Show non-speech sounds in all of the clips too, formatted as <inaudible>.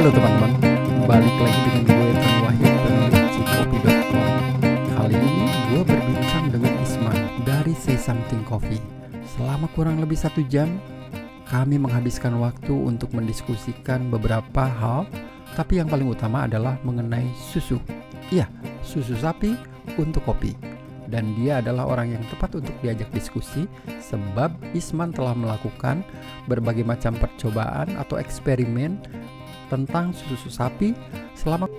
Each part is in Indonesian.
Halo teman-teman, balik lagi dengan gue Tan Wahid pemilik Cikopi.com Kali ini gue berbincang dengan Isman dari Say Something Coffee. Selama kurang lebih satu jam, kami menghabiskan waktu untuk mendiskusikan beberapa hal Tapi yang paling utama adalah mengenai susu. Iya, susu sapi untuk kopi. Dan dia adalah orang yang tepat untuk diajak diskusi sebab Isman telah melakukan berbagai macam percobaan atau eksperimen tentang susu sapi selama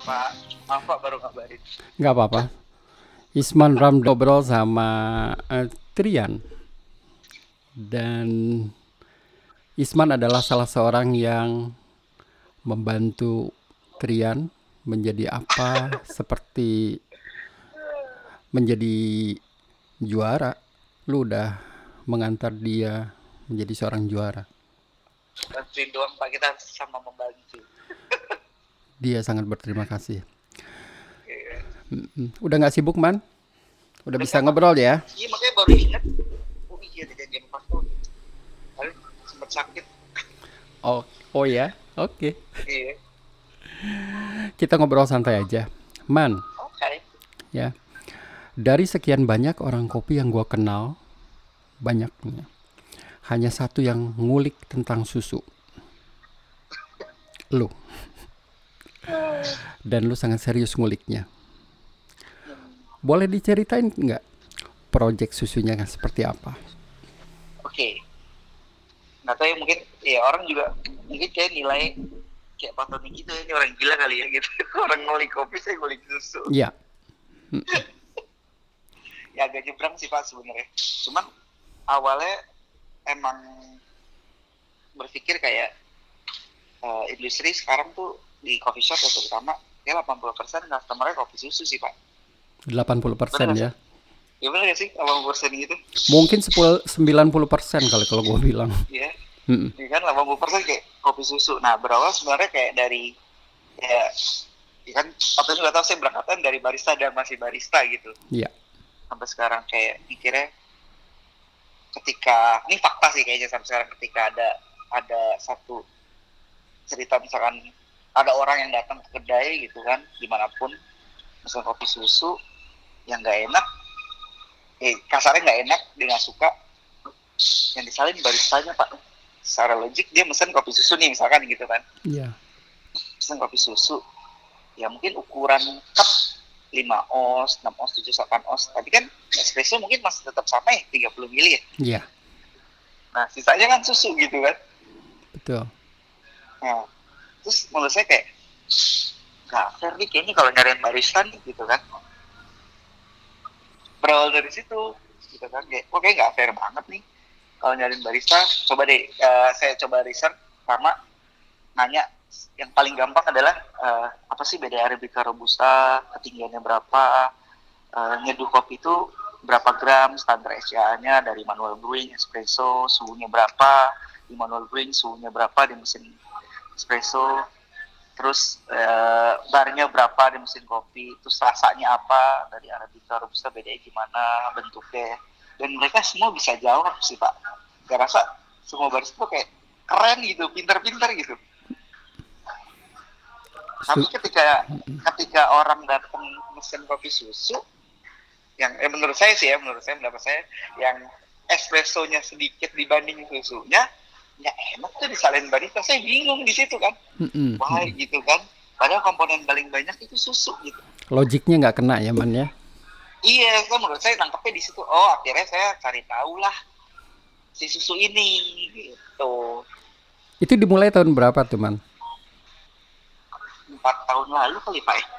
Pak, maaf Pak baru ngabarin. nggak apa-apa. Isman Ram ngobrol sama eh, Trian dan Isman adalah salah seorang yang membantu Trian menjadi apa <laughs> seperti menjadi juara. Lu udah mengantar dia menjadi seorang juara. Bantuin doang Pak, kita sama membantu. <laughs> Dia sangat berterima kasih. Mm-mm. Udah nggak sibuk man? Udah bisa ngobrol ya? Iya makanya baru ingat. Oh iya pas tuh. Lalu sempet sakit. Oh, oh ya, oke. Iya. Kita ngobrol santai aja. Man, Oke. ya. Dari sekian banyak orang kopi yang gua kenal, banyaknya. Hanya satu yang ngulik tentang susu. Lu. Dan lu sangat serius nguliknya. Boleh diceritain nggak project susunya kan seperti apa? Oke. Nggak tahu ya mungkin ya orang juga mungkin kayak nilai kayak Pak Tony gitu ya, ini orang gila kali ya gitu. <laughs> orang ngulik kopi saya ngulik susu. Iya, <laughs> ya agak nyebrang sih Pak sebenarnya. Cuman awalnya emang berpikir kayak eh, industri sekarang tuh di coffee shop ya terutama ya 80% customer-nya kopi susu sih Pak. 80% Bener ya. Ya bener gak sih 80% gitu? Mungkin 10 90% kali kalau gua bilang. Ya, Mm-mm. ya kan 80% kayak kopi susu. Nah berawal sebenarnya kayak dari ya, ya kan waktu itu nggak tahu saya berangkatan dari barista dan masih barista gitu. Iya. sampai sekarang kayak mikirnya ketika ini fakta sih kayaknya sampai sekarang ketika ada ada satu cerita misalkan ada orang yang datang ke kedai gitu kan di mana pun misalkan kopi susu yang nggak enak eh kasarnya nggak enak dia nggak suka yang disalin baristanya pak secara logik dia mesen kopi susu nih misalkan gitu kan Iya. mesen kopi susu ya mungkin ukuran cup 5 oz, 6 oz, 7, 8 oz. Tapi kan espresso mungkin masih tetap sama ya, 30 mili ya. Iya, Nah, sisanya kan susu gitu kan. betul. Nah, terus menurut saya kayak, nggak fair nih kayaknya kalau nyariin barista nih gitu kan. Berawal dari situ, gitu kan. Kayak, oke nggak fair banget nih. Kalau nyariin barista, coba deh, eh, saya coba research sama nanya yang paling gampang adalah eh, apa sih beda arabica robusta, ketinggiannya berapa, eh, nyeduh kopi itu berapa gram, standar SCA-nya dari manual brewing, espresso, suhunya berapa, di manual brewing suhunya berapa di mesin espresso, terus eh, barnya berapa di mesin kopi, terus rasanya apa dari arabica robusta bedanya gimana bentuknya, dan mereka semua bisa jawab sih pak. Gak rasa semua barista tuh kayak keren gitu, pinter-pinter gitu. Tapi ketika ketika orang datang mesin kopi susu, yang eh, menurut saya sih ya, menurut saya pendapat saya yang espressonya sedikit dibanding susunya, ya enak tuh disalin barista. Saya bingung di situ kan, wah gitu kan. Padahal komponen paling banyak itu susu gitu. Logiknya nggak kena ya man ya? Iya, kan menurut saya nangkepnya di situ. Oh, akhirnya saya cari tahu lah si susu ini gitu. Itu dimulai tahun berapa tuh man? Empat tahun lalu kali pak. ya. <laughs>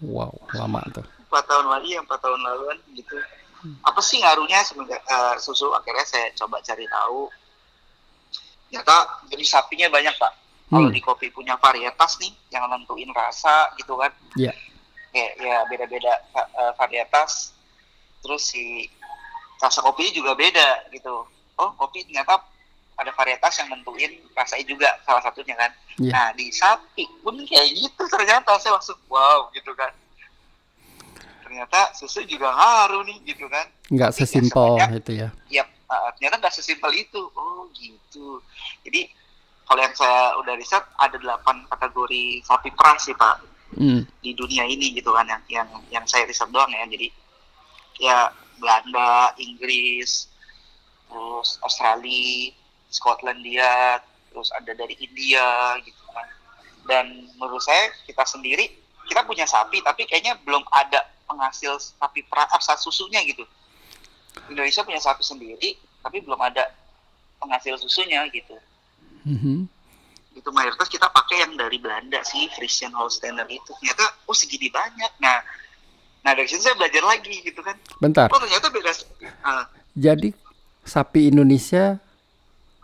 Wow, lama tuh. empat tahun lalu ya empat tahun laluan gitu apa sih ngaruhnya semenjak eh, susu akhirnya saya coba cari tahu ternyata jadi sapinya banyak pak kalau Hmm. di kopi punya varietas nih yang nentuin rasa gitu kan Iya. kayak ya beda-beda eh, varietas terus si rasa kopinya juga beda gitu oh kopi ternyata ada varietas yang nentuin rasanya juga salah satunya kan. Iya. nah di sapi pun kayak gitu ternyata. Saya langsung wow gitu kan. Ternyata susu juga ngaruh nih gitu kan. Nggak sesimpel itu ya. Yap, uh, ternyata nggak sesimpel itu. Oh gitu. Jadi kalau yang saya udah riset ada delapan kategori sapi perah sih pak Hmm. di dunia ini gitu kan yang yang yang saya riset doang ya. Jadi ya Belanda Inggris terus Australia Skotlandia terus ada dari India gitu kan. Dan menurut saya kita sendiri kita punya sapi tapi kayaknya belum ada penghasil sapi perah ah, susunya gitu. Indonesia punya sapi sendiri tapi belum ada penghasil susunya gitu. Mhm. itu mayoritas kita pakai yang dari Belanda sih Friesian Holsteiner itu. Ternyata oh segini banyak. Nah nah dari situ saya belajar lagi gitu kan. Bentar. oh ternyata beda ah, Jadi sapi Indonesia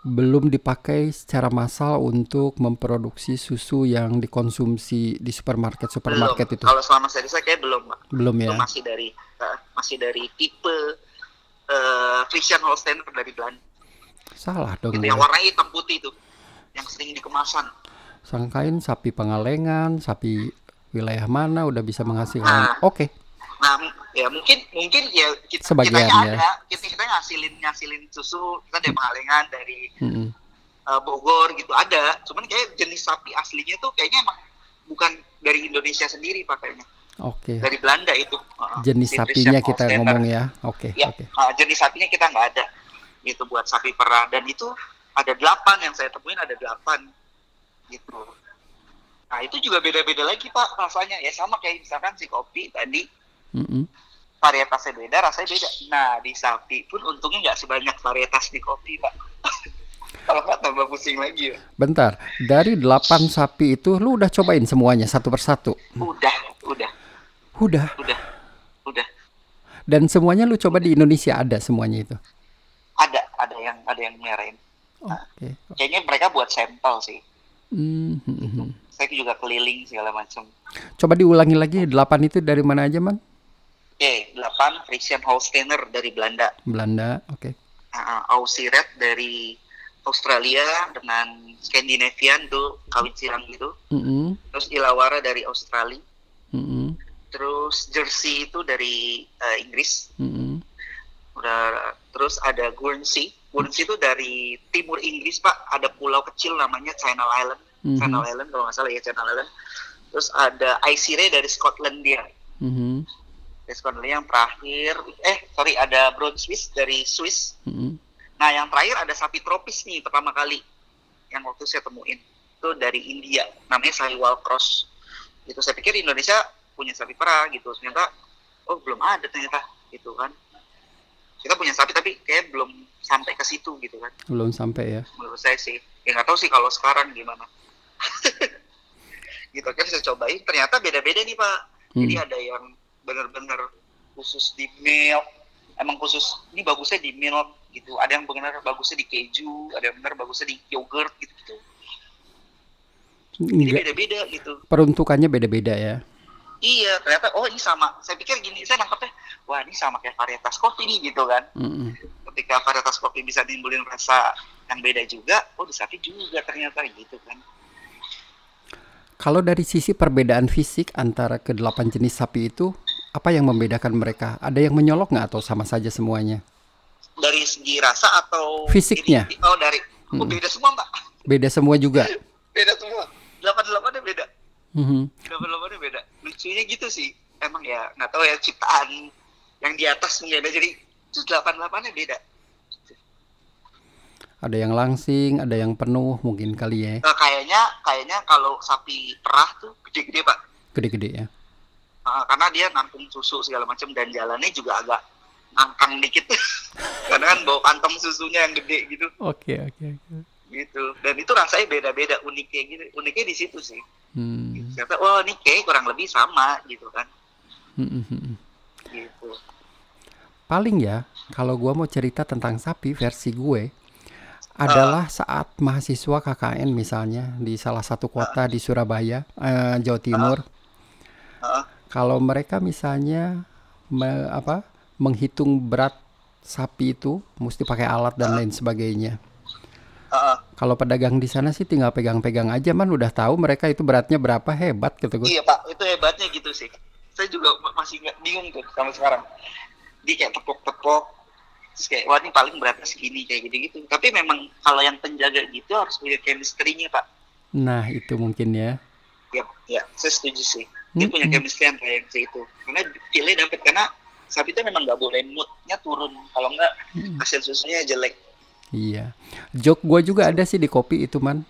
belum dipakai secara massal untuk memproduksi susu yang dikonsumsi di supermarket supermarket belum itu. kalau selama saya riset kayak belum Pak. Belum ya. Itu masih dari ah, masih dari tipe eh Friesian Holsteiner dari Belanda Salah dong. gitu, gue. yang warna hitam putih itu yang sering di kemasan Sangkain sapi Pengalengan, sapi wilayah mana udah bisa menghasilkan. Nah. Oke. Nah, m- ya mungkin mungkin ya kita Sebagian, kitanya ya. ada, kita kita ngasilin ngasilin susu kita dari Pangalengan dari Mm-mm. eh, Bogor gitu ada. Cuman kayak jenis sapi aslinya tuh kayaknya emang bukan dari Indonesia sendiri pakainya, Oke. dari Belanda itu. Heeh. Jenis sapinya kita Holsteiner. ngomong ya. Oke, Ya, oke. eh, jenis sapinya kita nggak ada gitu buat sapi perah dan itu ada delapan yang saya temuin ada delapan gitu. Nah itu juga beda-beda lagi pak rasanya ya sama kayak misalkan si kopi tadi Mm-mm. Varietasnya beda, rasanya beda. Nah, di sapi pun untungnya nggak sebanyak varietas di kopi, Pak. <laughs> Kalau nggak tambah pusing lagi ya. Bentar, dari 8 sapi itu lu udah cobain semuanya satu persatu? Udah, udah, Udah. udah, udah. Dan semuanya lu coba di Indonesia ada semuanya itu? Ada, ada yang ada yang nyarain. Oke. Kayaknya mereka buat sampel sih. Hmm, hmm, hmm. Saya juga keliling segala macam. Coba diulangi lagi, 8 itu dari mana aja, Man? Oke, 8 Friesian Holsteiner dari Belanda. Belanda, oke. Uh, Aussie Red dari Australia dengan Scandinavian tuh kawin silang gitu. Mm-mm, Terus Ilawara dari Australia. mm-mm, Terus Jersey itu dari eh, Inggris. mm-mm. udah terus ada Guernsey Guernsey itu dari timur Inggris pak ada pulau kecil namanya Channel Island Mhm, Channel Island kalau nggak salah ya Channel Island terus ada Aysire dari Skotlandia mhm, dari Skotlandia yang terakhir. Eh sorry ada Brown Swiss dari Swiss. Mhm. nah yang terakhir ada sapi tropis nih pertama kali yang waktu saya temuin. Itu dari India namanya Sahiwal Cross itu saya pikir Indonesia punya sapi perah gitu. Ternyata oh belum ada ternyata gitu kan. Kita punya sapi tapi kayak belum sampai ke situ gitu kan. Belum sampai ya. menurut saya sih. Ya nggak tahu sih kalau sekarang gimana. <laughs> Gitu kan saya cobain. Ternyata beda-beda nih pak. Jadi Hmm. ada yang benar-benar khusus di milk. Emang khusus ini bagusnya di milk gitu. Ada yang benar bagusnya di keju ada yang benar bagusnya di yogurt gitu gitu jadi Enggak, beda-beda gitu. peruntukannya beda-beda ya. iya ternyata oh ini sama. Saya pikir gini saya nangkepnya wah ini sama kayak varietas kopi nih gitu kan. Mm-mm. ketika varietas kopi bisa nimbulin rasa yang beda juga oh di sapi juga ternyata gitu kan. Kalau dari sisi perbedaan fisik antara kedelapan jenis sapi itu, apa yang membedakan mereka? Ada yang menyolok nggak atau sama saja semuanya? dari segi rasa atau Fisiknya. ini- oh dari oh, Hmm. beda semua mbak Beda semua juga. <laughs> beda semua delapan delapannya beda Mhm. delapan delapannya beda lucunya gitu sih emang ya nggak tahu ya ciptaan yang di atas mungkin ada jadi terus delapan delapannya beda Ada yang langsing, ada yang penuh mungkin kali ya. Nah, kayaknya kayaknya kalau sapi perah tuh gede-gede pak Gede-gede ya. Nah, karena dia nampung susu segala macam dan jalannya juga agak angkang dikit <laughs> karena kan bawa kantong susunya yang gede gitu Oke, oke, oke. gitu dan itu rasanya beda-beda uniknya gitu uniknya di situ sih Hmm. ternyata wah ini kayak kurang lebih sama gitu kan Hmm, hmm, hmm. gitu Paling ya, kalau gua mau cerita tentang sapi versi gue adalah saat mahasiswa KKN misalnya di salah satu kota di Surabaya, eh, Jawa Timur. Heeh. Kalau mereka misalnya me- apa menghitung berat sapi itu mesti pakai alat dan lain sebagainya. Heeh. Kalau pedagang di sana sih tinggal pegang-pegang aja man udah tahu mereka itu beratnya berapa hebat gitu gue. iya pak itu hebatnya gitu sih saya juga ma- masih nggak bingung tuh sampai sekarang dia kayak tepok-tepok terus kayak wah ini paling beratnya segini kayak gitu gitu tapi memang kalau yang penjaga gitu harus punya chemistry-nya pak Nah, itu mungkin ya. ya ya saya setuju sih dia punya chemistry yang kayak itu karena feelnya dapet karena sapi itu memang nggak boleh moodnya turun kalau nggak hasil susunya jelek Iya. Joke gua juga ada sih di kopi itu, Man.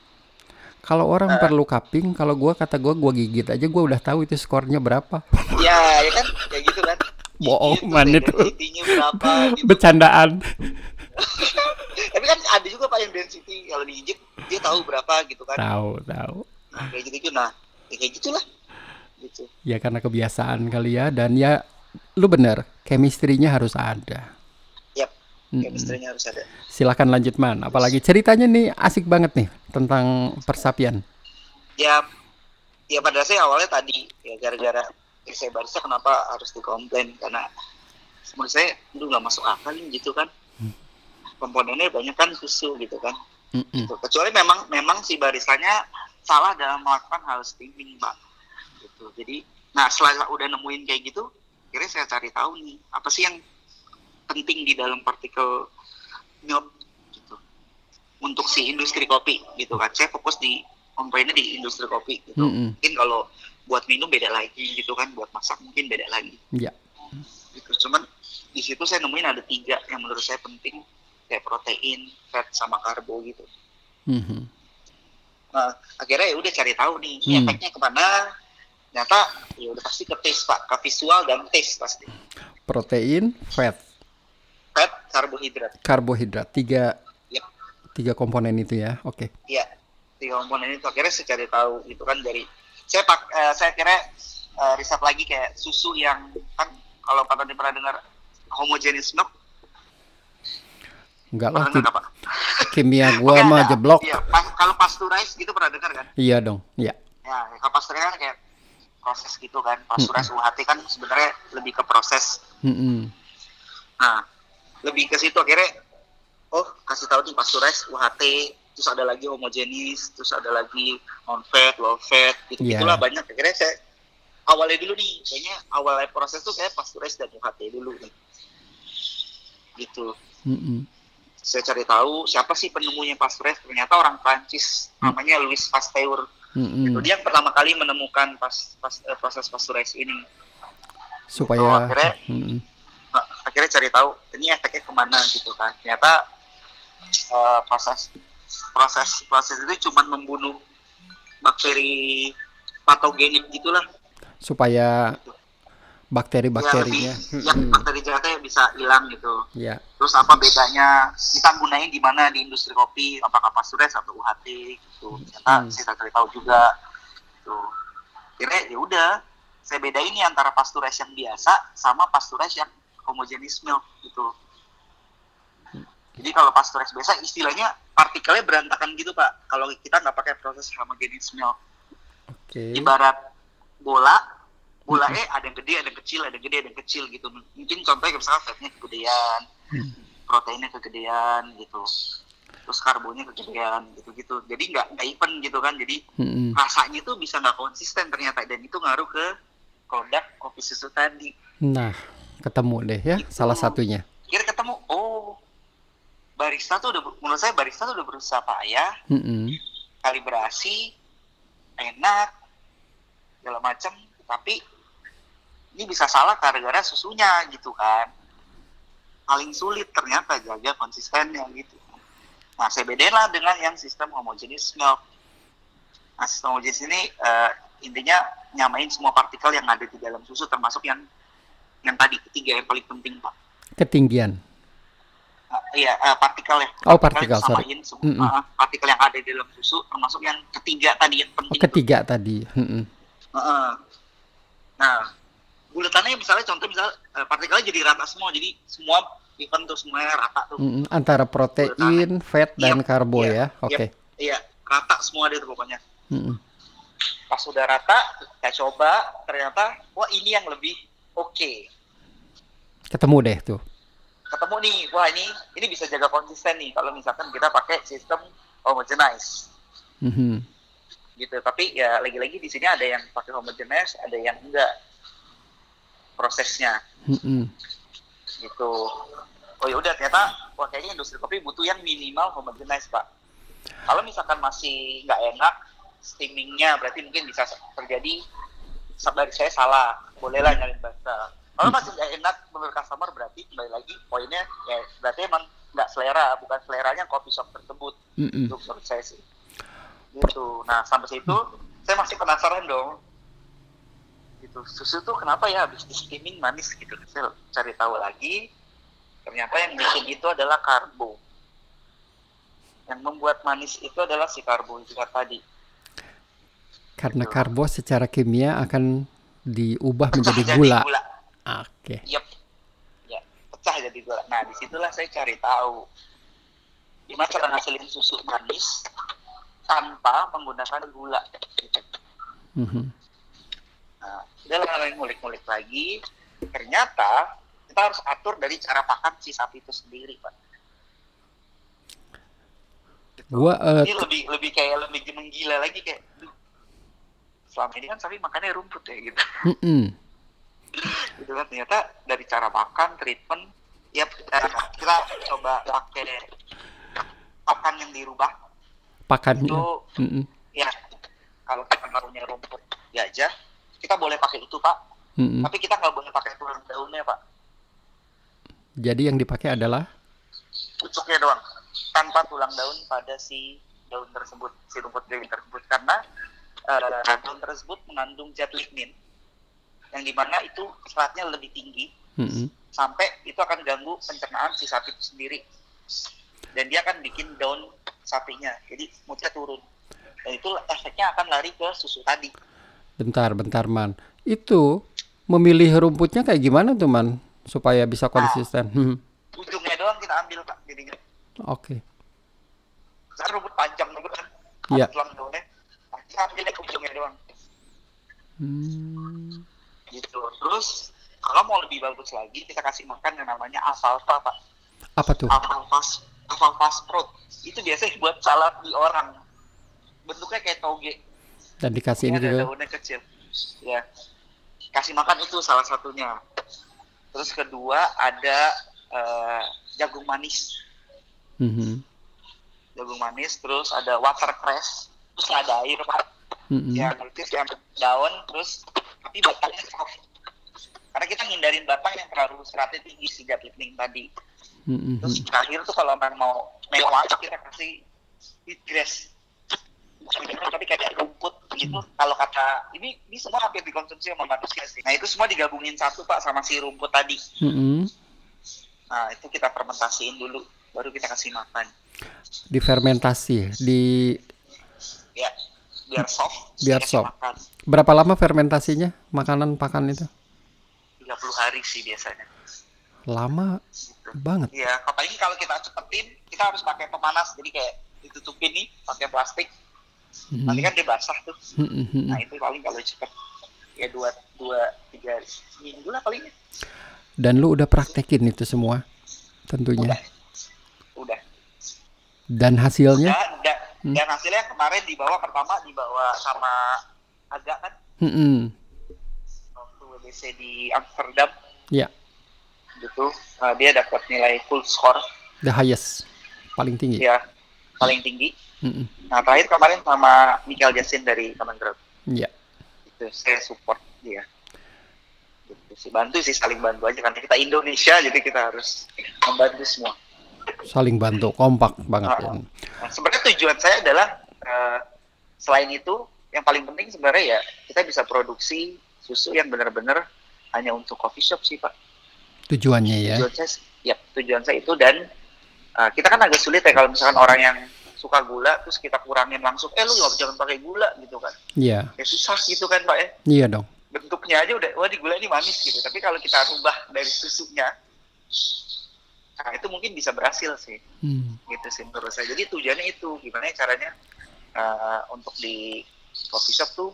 Kalau orang Ah. perlu cupping, kalau gua kata gua gua gigit aja gua udah tahu itu skornya berapa. ya ya kan kayak gitu kan Bohong, Gitu, man, itu. berapa gitu Bercandaan. tapi kan ada juga pak yang density kalau diinjek dia tahu berapa gitu kan Tahu, tahu. nah, kayak gitu nah ya kayak gitulah gitu. Ya karena kebiasaan kali ya. Dan ya lu bener, chemistry-nya harus ada. Yap, chemistry-nya harus ada. Silakan lanjut, Man. Apalagi ceritanya nih asik banget nih tentang persapian. ya ya pada saya awalnya tadi ya gara-gara ya saya barista kenapa harus dikomplain? Karena menurut saya lu nggak masuk akal nih gitu kan. Komponennya banyak kan susu gitu kan. Gitu. kecuali memang memang si baristanya salah dalam melakukan hal steaming pak gitu jadi nah setelah udah nemuin kayak gitu akhirnya saya cari tahu nih apa sih yang penting di dalam partikel milk gitu untuk si industri kopi gitu kan saya fokus di komplainnya di industri kopi gitu Mm-mm. mungkin kalau buat minum beda lagi gitu kan buat masak mungkin beda lagi Ya. gitu cuman di situ saya nemuin ada tiga yang menurut saya penting kayak protein fat sama karbo gitu Mhm. Nah, akhirnya ya udah cari tahu nih, Hmm. efeknya ke mana? Ternyata ya udah pasti ke taste pak, ke visual dan taste pasti. Protein, fat, Fat, karbohidrat, karbohidrat, tiga Ya. tiga komponen itu ya. Oke. ya tiga komponen itu akhirnya saya cari tahu gitu kan dari saya pak, eh, saya kira eh, riset lagi kayak susu yang kan kalau Pak Tony pernah dengar homogeneous milk, Enggak lah, pernah dengar ki- Pak? kimia <laughs> gua Oke, mah jeblok. Iya, pas- kalau pasteurize gitu pernah dengar kan? Iya dong. Iya. Ya, kalau pasteurize kan kayak proses gitu kan, pasteurize UHT kan sebenarnya lebih ke proses Mm-mm. Nah, lebih ke situ akhirnya, oh kasih tahu nih pasteurize UHT, terus ada lagi homogenis, terus ada lagi non fat, low fat, gitu Iya. gitulah banyak. Akhirnya saya awalnya dulu nih, kayaknya awalnya proses tuh kayak pasteurize dan UHT dulu nih, gitu. Mm-mm. Saya cari tahu siapa sih penemunya pasteurize, ternyata orang Prancis, namanya Louis Pasteur. Mm-mm. Itu dia yang pertama kali menemukan pas, pas- eh, proses pasteurize ini. Supaya akhirnya-. Nah, akhirnya cari tahu ini efeknya ke mana gitu kan ternyata eh, proses proses proses itu cuma membunuh bakteri patogenik gitulah supaya ya bakteri-bakterinya. lebih yang Mm-mm. bakteri jahatnya bisa hilang gitu Ya. terus apa bedanya kita gunain di mana di industri kopi apakah pasteurize atau UHT gitu Hmm. ternyata saya cari tahu juga tuh kira ya udah saya bedain nih antara pasteurize yang biasa sama pasteurize yang homogenis milk gitu jadi kalau pasteurize biasa istilahnya partikelnya berantakan gitu pak kalau kita nggak pakai proses homogenis milk Oke. ibarat bola eh ada yang gede ada yang kecil ada yang gede ada yang kecil gitu mungkin contohnya misalnya fatnya kegedean Hmm. proteinnya kegedean gitu terus karbonnya kegedean gitu gitu jadi nggak nggak even gitu kan jadi Mm-mm. rasanya tuh bisa nggak konsisten ternyata dan itu ngaruh ke produk kopi susu tadi Nah, ketemu deh ya Gitu. salah satunya. kira ketemu oh barista tuh udah menurut saya barista tuh udah berusaha payah Mm-mm. kalibrasi enak segala macam tapi ini bisa salah gara-gara susunya gitu kan paling sulit ternyata jaga konsistennya gitu nah saya bedain lah dengan yang sistem homogenis milk nah sistem homogenis ini eh, intinya nyamain semua partikel yang ada di dalam susu termasuk yang yang tadi ketiga yang paling penting pak Ketinggian. Nah, iya eh, partikel ya Oh, partikel, sorry. samain semua Mm-mm. eh, partikel yang ada di dalam susu termasuk yang ketiga tadi yang Oh, penting tuh. ketiga tadi. Mm-mm. Heeh. Nah, buletannya misalnya contoh misalnya eh, partikelnya jadi rata semua, jadi semua even tuh semuanya rata tuh. Mm-mm. Antara protein, fat dan Yep, karbo yep, ya. Oke. Iya, rata semua dia tuh pokoknya. Mm-mm. Pas sudah rata, kita coba, ternyata wah ini yang lebih oke. Ketemu deh tuh. Ketemu nih, wah ini ini bisa jaga konsisten nih kalau misalkan kita pakai sistem homogenize Mhm. gitu. Tapi ya lagi-lagi di sini ada yang pakai homogenize, ada yang enggak prosesnya. Mm-mm. gitu. Oh ya udah ternyata wah kayaknya industri kopi butuh yang minimal homogenize pak. Kalau misalkan masih nggak enak steamingnya berarti mungkin bisa terjadi dari saya salah. Bolehlah nyari barista kalau masih nggak enak menurut customer berarti kembali lagi poinnya ya berarti emang nggak selera bukan seleranya kopi shop tersebut. Mm -mm. untuk menurut saya sih. Gitu. Nah sampai situ saya masih penasaran dong gitu susu tuh kenapa ya habis di steaming manis gitu saya cari tahu lagi ternyata yang bikin itu adalah karbo yang membuat manis itu adalah si karbohidrat tadi Karena Betul. karbo secara kimia akan diubah pecah menjadi jadi gula. gula Oke. Yep. ya pecah jadi gula nah di situlah saya cari tahu gimana cara ngasilin susu manis tanpa menggunakan gula gitu. Mhm. Nah, udah lah ngulik-ngulik lagi. Ternyata kita harus atur dari cara pakan si sapi itu sendiri, Pak. Gua eh, Ini lebih lebih kayak lebih menggila lagi kayak, "Duh, selama ini kan sapi makannya rumput ya gitu. mm-mm. <laughs> gitu kan ternyata dari cara makan, treatment, ya eh, kita coba pakai pakan yang dirubah. pakannya. Itu Mm-mm. ya kalau kita naruhnya rumput gajah, kita boleh pakai itu, Pak. Mm-mm. Tapi kita nggak boleh pakai tulang daunnya, Pak. Jadi yang dipakai adalah pucuknya doang tanpa tulang daun pada si daun tersebut si rumput daun tersebut karena eh, daun tersebut mengandung zat lignin yang di mana itu seratnya lebih tinggi mm-mm. sampai itu akan ganggu pencernaan si sapi itu sendiri dan dia akan bikin daun sapinya jadi moodnya turun dan itu efeknya akan lari ke susu tadi bentar, bentar, Man. Itu memilih rumputnya kayak gimana tuh, Man? Supaya bisa konsisten. Hmm. ujungnya doang kita ambil pak jadinya Oke. kan rumput panjang juga kan Iya. Daunnya nah, kita ambil yang ujungnya doang Hmm. gitu terus kalau mau lebih bagus lagi kita kasih makan yang namanya alfalfa pak Apa tuh? alfalfa alfalfa sprout itu biasanya buat salad di orang bentuknya kayak toge Dan dikasih ini juga. daunnya kecil ya kasih makan itu salah satunya terus kedua ada eh, jagung manis Mhm. jagung manis terus ada watercress terus ada air pak Mm-mm. yang itu yang daun terus tapi batangnya soft karena kita ngindarin batang yang terlalu seratnya tinggi si lignin tadi Mm-mm. terus terakhir tuh kalau memang mau mewah kita kasih Sebenarnya tapi kayak rumput gitu kalau kata ini ini semua hampir dikonsumsi sama manusia sih nah itu semua digabungin satu pak sama si rumput tadi Mm-mm. nah itu kita fermentasiin dulu baru kita kasih makan Difermentasi. Di ya biar soft Biar soft. makan berapa lama fermentasinya? Makanan pakan itu? 30 hari sih biasanya Lama gitu. banget. Iya, apalagi kalau kita cepetin, kita harus pakai pemanas. Jadi kayak ditutupin nih pakai plastik. Mhm. Nanti kan dia basah tuh. Mhm. Nah itu paling kalau cepet ya dua dua tiga minggu lah palingnya. Dan lu udah praktekin itu semua tentunya. Udah, udah. Dan hasilnya? Udah, udah. Hmm. Dan hasilnya kemarin dibawa pertama dibawa sama Aga kan Mm-mm. waktu WBC di Amsterdam Ya, gitu. Uh, dia dapat nilai full score the highest, paling tinggi. ya paling tinggi. Mm-mm. Nah terakhir kemarin sama Michael Jasin dari Kementerian Ya, itu saya support dia gitu sih bantu sih saling bantu aja karena kita Indonesia jadi kita harus membantu semua saling bantu, kompak banget ya. Ah. nah, sebenarnya tujuan saya adalah eh, selain itu yang paling penting sebenarnya ya kita bisa produksi susu yang benar-benar hanya untuk coffee shop sih pak Tujuannya ya. tujuan saya ya tujuan saya itu dan eh, kita kan agak sulit ya kalau misalkan orang yang suka gula terus kita kurangin langsung eh lu nggak jangan pakai gula gitu kan. Iya, ya susah gitu kan pak ya. Iya dong. bentuknya aja udah wah di gula ini manis gitu. Tapi kalau kita rubah dari susunya nah itu mungkin bisa berhasil sih. Hmm. gitu sih menurut saya. Jadi tujuannya itu gimana ya caranya eh, untuk di coffee shop tuh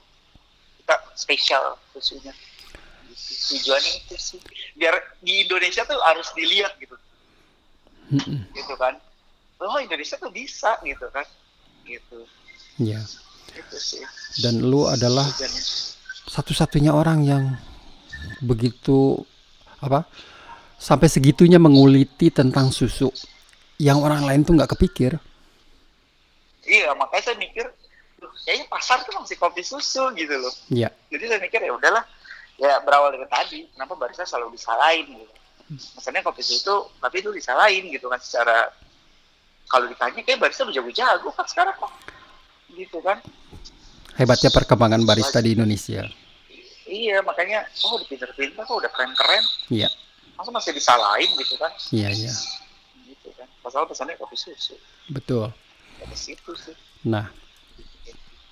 kita spesial susunya. Gitu. tujuannya itu sih. Biar di Indonesia tuh harus dilihat gitu. Mm-mm. gitu kan oh Indonesia tuh bisa gitu kan? Gitu. Iya. itu sih. Dan lu adalah satu-satunya orang yang begitu apa Sampai segitunya menguliti tentang susu. Yang orang lain tuh nggak kepikir. iya makanya saya mikir "Duh, kayaknya pasar tuh masih kopi susu gitu loh. Iya. jadi saya mikir ya udahlah ya berawal dari tadi kenapa barista selalu disalahin? Gitu. Maksudnya kopi susu tapi itu disalahin gitu kan secara kalau ditanya kayak barista udah jago-jago kan sekarang kok gitu kan Hebatnya perkembangan barista di Indonesia. iya makanya oh udah pinter-pinter kok udah keren-keren Iya. masa masih disalahin gitu kan Iya, iya. gitu kan pasal pesannya kopi susu Betul. dari situ sih Nah,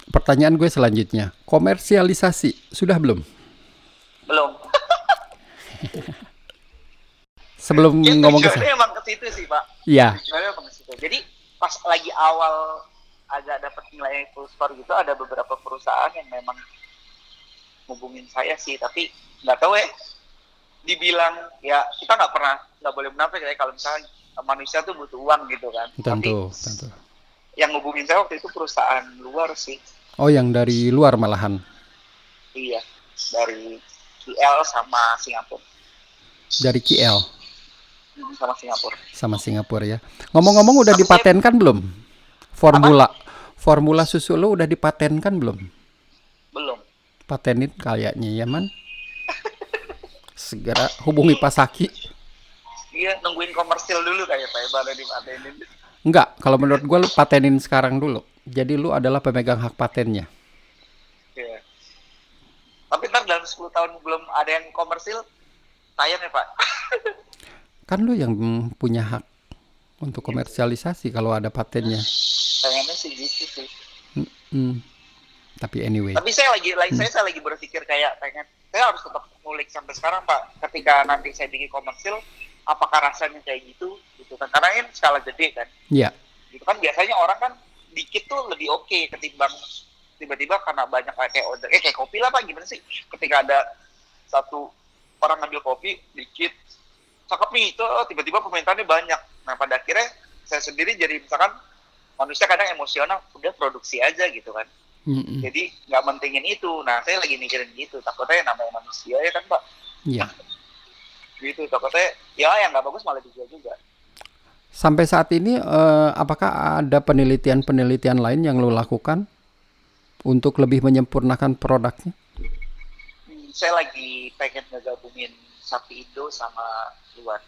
pertanyaan gue selanjutnya, komersialisasi sudah belum? belum <laughs> Sebelum ya, ngomong ke sana. emang ke situ sih pak Iya, Situ jadi pas lagi awal agak dapat nilai full score gitu ada beberapa perusahaan yang memang hubungin saya sih tapi nggak tahu ya. Dibilang ya kita nggak pernah nggak boleh munafik ya kalau misalnya manusia tuh butuh uang gitu kan. Tapi tentu, tentu. yang hubungin saya waktu itu perusahaan luar sih. Oh, yang dari luar malahan. iya dari KL sama Singapura. Dari KL sama Singapura sama Singapura ya. Ngomong-ngomong udah dipatenkan belum? Formula formula susu lo udah dipatenkan belum? belum Patenin kayaknya ya, Man. Segera hubungi Pak Saki. iya nungguin komersil dulu kayak Pak baru dipatenin Enggak, kalau menurut gue lu patenin sekarang dulu. Jadi lu adalah pemegang hak patennya. Iya. Tapi ntar dalam 10 tahun belum ada yang komersil, sayang ya Pak. <laughs> Kan lu yang mm, punya hak untuk komersialisasi kalau ada patennya. Sayangnya sih gitu sih. Hmm. Tapi anyway, Tapi saya lagi, lagi saya, saya lagi berpikir kayak pengen, saya harus tetap ngulik sampai sekarang Pak. Ketika nanti saya bikin komersil, apakah rasanya kayak gitu? Gitu kan? Karena ini skala gede kan. ya, Gitu kan biasanya orang kan dikit tuh lebih oke ketimbang tiba-tiba karena banyak kayak order, eh kayak kopi lah Pak gimana sih? Ketika ada satu orang ngambil kopi dikit, cakep nih itu oh, tiba-tiba permintaannya banyak. Nah pada akhirnya saya sendiri jadi misalkan manusia kadang emosional, udah produksi aja gitu kan. Mm-mm. Jadi nggak mentingin itu. Nah saya lagi mikirin gitu, takutnya namanya manusia ya kan Pak. ya. Gitu takutnya ya yang nggak bagus malah dijual juga. Sampai saat ini, eh, apakah ada penelitian-penelitian lain yang lo lakukan untuk lebih menyempurnakan produknya? Hmm, saya lagi pengen ngegabungin sapi Indo sama luar.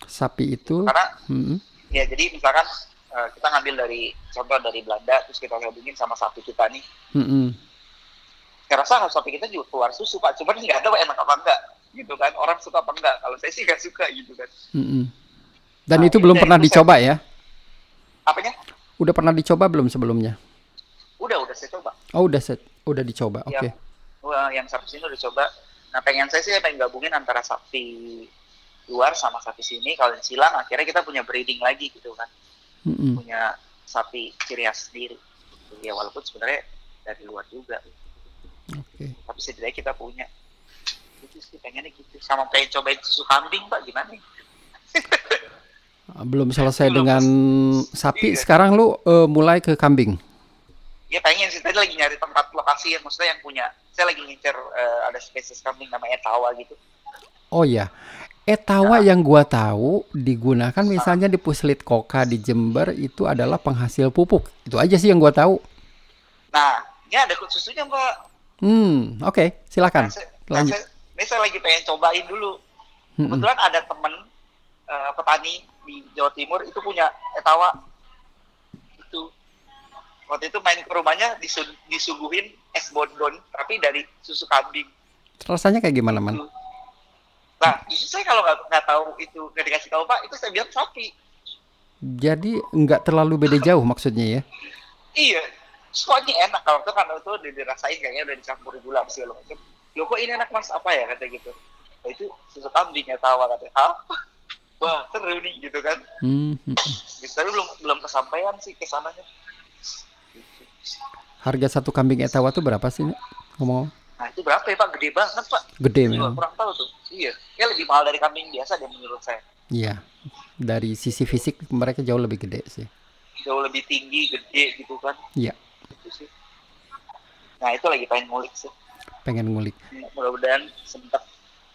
Sapi itu, Karena mm-mm. ya jadi misalkan eh, kita ngambil dari contoh dari Belanda terus kita gabungin sama sapi kita nih. Mm-mm. Saya rasa sapi kita juga keluar susu Pak, cuman nggak tahu enak apa enggak gitu kan orang suka apa enggak kalau saya sih nggak suka gitu kan Mm-mm. Dan Nah, itu ini belum pernah itu saya- dicoba ya? apanya Udah pernah dicoba belum sebelumnya? udah udah saya coba Oh, udah set, udah dicoba. Oke. Iya. Wah, yang sapi sini udah coba. Nah, pengen saya sih pengen gabungin antara sapi luar sama sapi sini. Kalau yang silang, akhirnya kita punya breeding lagi gitu kan. Mm-mm. Punya sapi ciri khas sendiri. Ya, walaupun sebenarnya dari luar juga. Oke. Tapi setidaknya kita punya. Itu sih pengennya gitu. Sama pengen cobain susu kambing, Pak. Gimana nih? <laughs> Belum selesai Belum. dengan sapi. Iya. Sekarang lu eh, mulai ke kambing. Ya pengen sih. Tadi lagi nyari tempat lokasi yang maksudnya yang punya. Saya lagi ngincer eh, ada spesies kambing namanya tawa gitu. Oh ya, etawa yang gua tahu digunakan misalnya di Puslit Koka di Jember itu adalah penghasil pupuk. Itu aja sih yang gua tahu. Nah, ini ada susunya, Mbak. Hmm, oke, silakan. Nah, saya, nah, lanjut. saya- ini saya lagi pengen cobain dulu. Kebetulan ada temen eh, petani di Jawa Timur itu punya etawa. Waktu itu main ke rumahnya disu- disuguhin es bonbon tapi dari susu kambing. Rasanya kayak gimana, Man? Nah, justru saya kalau nggak nggak tahu itu nggak dikasih tahu Pak, itu saya bilang sapi. Jadi nggak terlalu beda <laughs> jauh maksudnya ya? Iya, soalnya enak kalau itu kan itu udah dirasain kayaknya udah dicampur gula segala macam. Loh kok ini enak mas apa ya kata gitu. Nah, itu susu kambing ya tawa katanya. Hah? Wah seru nih gitu kan. Hmm, hmm, hmm. Gitu, tapi belum belum kesampaian sih ke sananya. Gitu. Harga satu kambing etawa tuh berapa sih? Ngomong Nah itu berapa ya Pak? Gede banget Pak. gede memang. kurang tahu tuh. Iya. Ya lebih mahal dari kambing biasa deh menurut saya. Iya. Dari sisi fisik mereka jauh lebih gede sih. Jauh lebih tinggi, gede gitu kan. Iya. Itu sih. Nah itu lagi pengen ngulik sih. Pengen ngulik. Mudah-mudahan sempat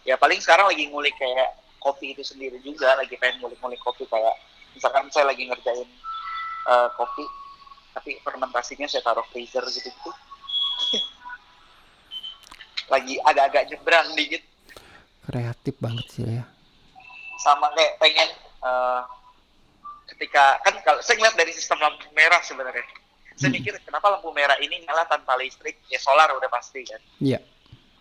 ya paling sekarang lagi ngulik kayak kopi itu sendiri juga lagi pengen ngulik-ngulik kopi kayak misalkan saya lagi ngerjain uh, kopi tapi fermentasinya saya taruh freezer gitu gitu <laughs> lagi agak-agak nyebrang dikit. Kreatif banget sih ya. Sama kayak pengen uh, ketika kan kalau saya ngeliat dari sistem lampu merah sebenarnya. Saya Hmm. mikir kenapa lampu merah ini nyala tanpa listrik? Ya solar udah pasti kan? Iya.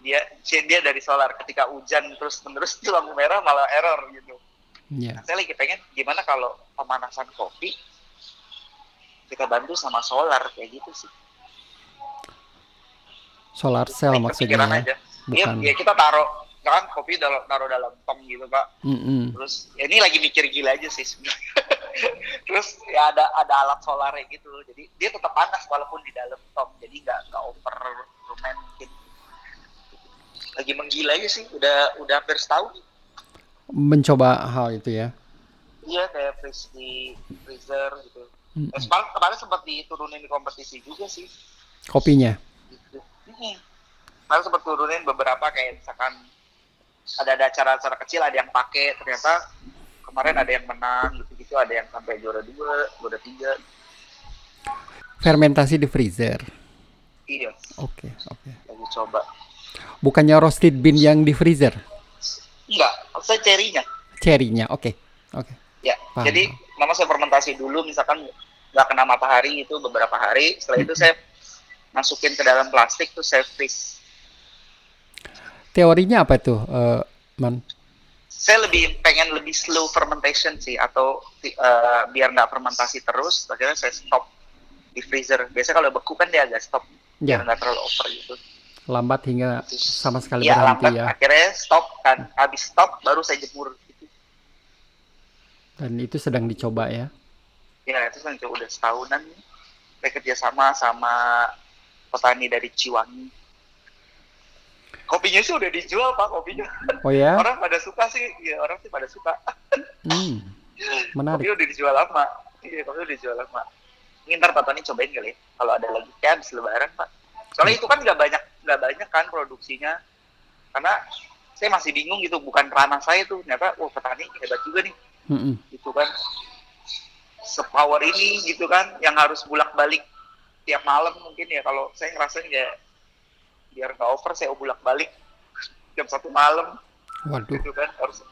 Dia dia dari solar. Ketika hujan terus menerus itu <laughs> lampu merah malah error gitu. Iya. Saya lagi pengen gimana kalau pemanasan kopi kita bantu sama solar kayak gitu sih. Solar cell Kayak maksudnya ya? Iya, bukan. ya kita taruh kan kopi dalam taruh dalam tong gitu pak. Mm-mm. terus ya ini lagi mikir gila aja sih sebenarnya. <laughs> Terus ya ada ada alat solarnya gitu. Jadi dia tetap panas walaupun di dalam tong. Jadi nggak nggak over lumayan mungkin. Lagi menggila aja sih. Udah udah hampir setahun. Mencoba hal itu ya? Iya kayak freeze di freezer gitu Mm-mm. Terus kemarin, kemarin sempat diturunin di kompetisi juga sih. Kopinya? Gitu. Hmm. Kemarin sempat turunin beberapa kayak misalkan ada ada acara-acara kecil ada yang pakai ternyata kemarin ada yang menang gitu-gitu ada yang sampai juara dua juara tiga. Fermentasi di freezer? Iya. Oke oke. Lagi coba. Bukannya roasted bean yang di freezer? Enggak saya cerinya. Cherry-nya oke oke. Ya Paham. jadi mama saya fermentasi dulu misalkan nggak kena matahari itu beberapa hari. Setelah itu saya masukin ke dalam plastik tuh saya freeze. Teorinya apa tuh eh, man? Saya lebih pengen lebih slow fermentation sih atau eh, biar nggak fermentasi terus akhirnya saya stop di freezer. Biasanya kalau beku kan dia agak stop ya. biar nggak terlalu over gitu. Lambat hingga sama sekali ya berhenti lambat. ya. Akhirnya stop kan. Habis stop baru saya jemur dan itu sedang dicoba ya? Ya itu kan udah setahunan. Nih saya kerjasama sama petani dari Ciwangi. Kopinya sih udah dijual pak kopinya. Oh ya? <laughs> Orang pada suka sih. Ya orang sih pada suka. <laughs> Hmm, menarik. Kopi udah dijual lama. Iya kopi udah dijual lama. Ini ntar Pak Tony cobain kali ya kalau ada lagi. Kayak habis lebaran Pak. Soalnya itu kan nggak banyak nggak banyak kan produksinya. Karena saya masih bingung gitu bukan ranah saya tuh. Ternyata wah petani hebat juga nih Mm-mm. gitu kan. Sepower ini gitu kan yang harus bulak balik tiap malam mungkin ya. Kalau saya ngerasain ya biar nggak over saya bulak balik jam satu malam. Waduh. Gitu kan harus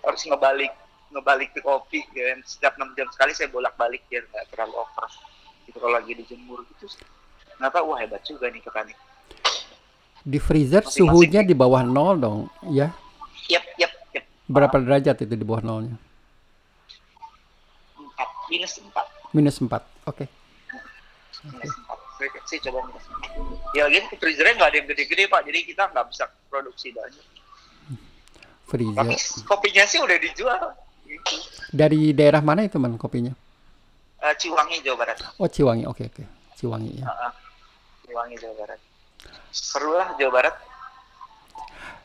harus ngebalik ngebalik ke kopi ya yang setiap 6 jam sekali saya bolak balik biar nggak terlalu over. Gitu kalau lagi dijemur gitu ternyata wah hebat juga nih petani di freezer Masing-masing suhunya di bawah nol dong ya? Yep yep yep berapa derajat itu di bawah nolnya minus empat. Minus 4 oke. Minus empat. Saya, saya coba minus empat. Ya lagi freezernya nggak ada yang gede-gede pak. Jadi kita nggak bisa produksi banyak. Tapi freezer kopinya sih udah dijual. Gitu. dari daerah mana itu man kopinya? Eh, Ciwangi Jawa Barat. Oh Ciwangi. Oke oke. Ciwangi ya. Heeh. Ciwangi Jawa Barat. Seru lah Jawa Barat.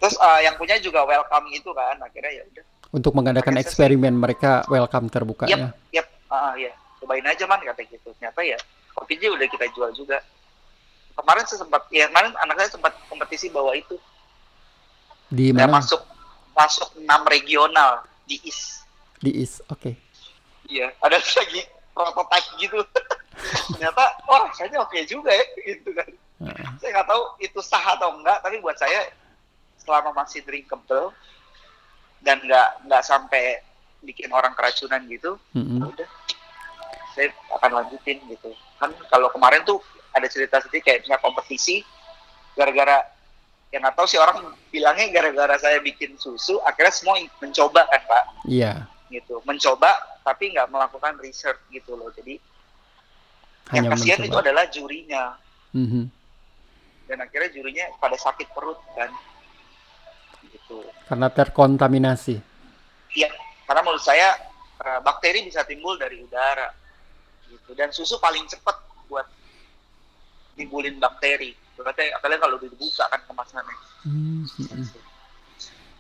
Terus eh, yang punya juga welcome itu kan, akhirnya ya udah. untuk mengadakan eksperimen mereka welcome terbuka Yap, ya. yap, ah, ya. Cobain aja man kata gitu. Ternyata ya kopinya udah kita jual juga. Kemarin saya sempat, ya kemarin anak saya sempat kompetisi bawa itu. di mana masuk masuk enam regional di IS. di is oke Iya, ada <laughs> lagi prototype gitu. <laughs> Ternyata, wah rasanya oke juga ya, gitu kan. Heeh. saya nggak tahu itu sah atau enggak tapi buat saya selama masih drinkable dan nggak nggak sampai bikin orang keracunan gitu Mm-mm. ya udah saya akan lanjutin gitu. Kan kalau kemarin tuh ada cerita sedih kayak misalnya kompetisi gara-gara yang nggak tahu sih orang bilangnya gara-gara saya bikin susu akhirnya semua mencoba kan pak? Iya. Gitu. Mencoba tapi nggak melakukan research gitu loh. Jadi yang hanya kasihan itu adalah jurinya. Mhm. dan akhirnya jurinya pada sakit perut kan. Gitu. Karena terkontaminasi. Iya karena menurut saya eh, bakteri bisa timbul dari udara gitu. Dan susu paling cepat buat timbulin bakteri. Berarti kalian kalau dibuka kan kemasannya. Hmm, mm-mm.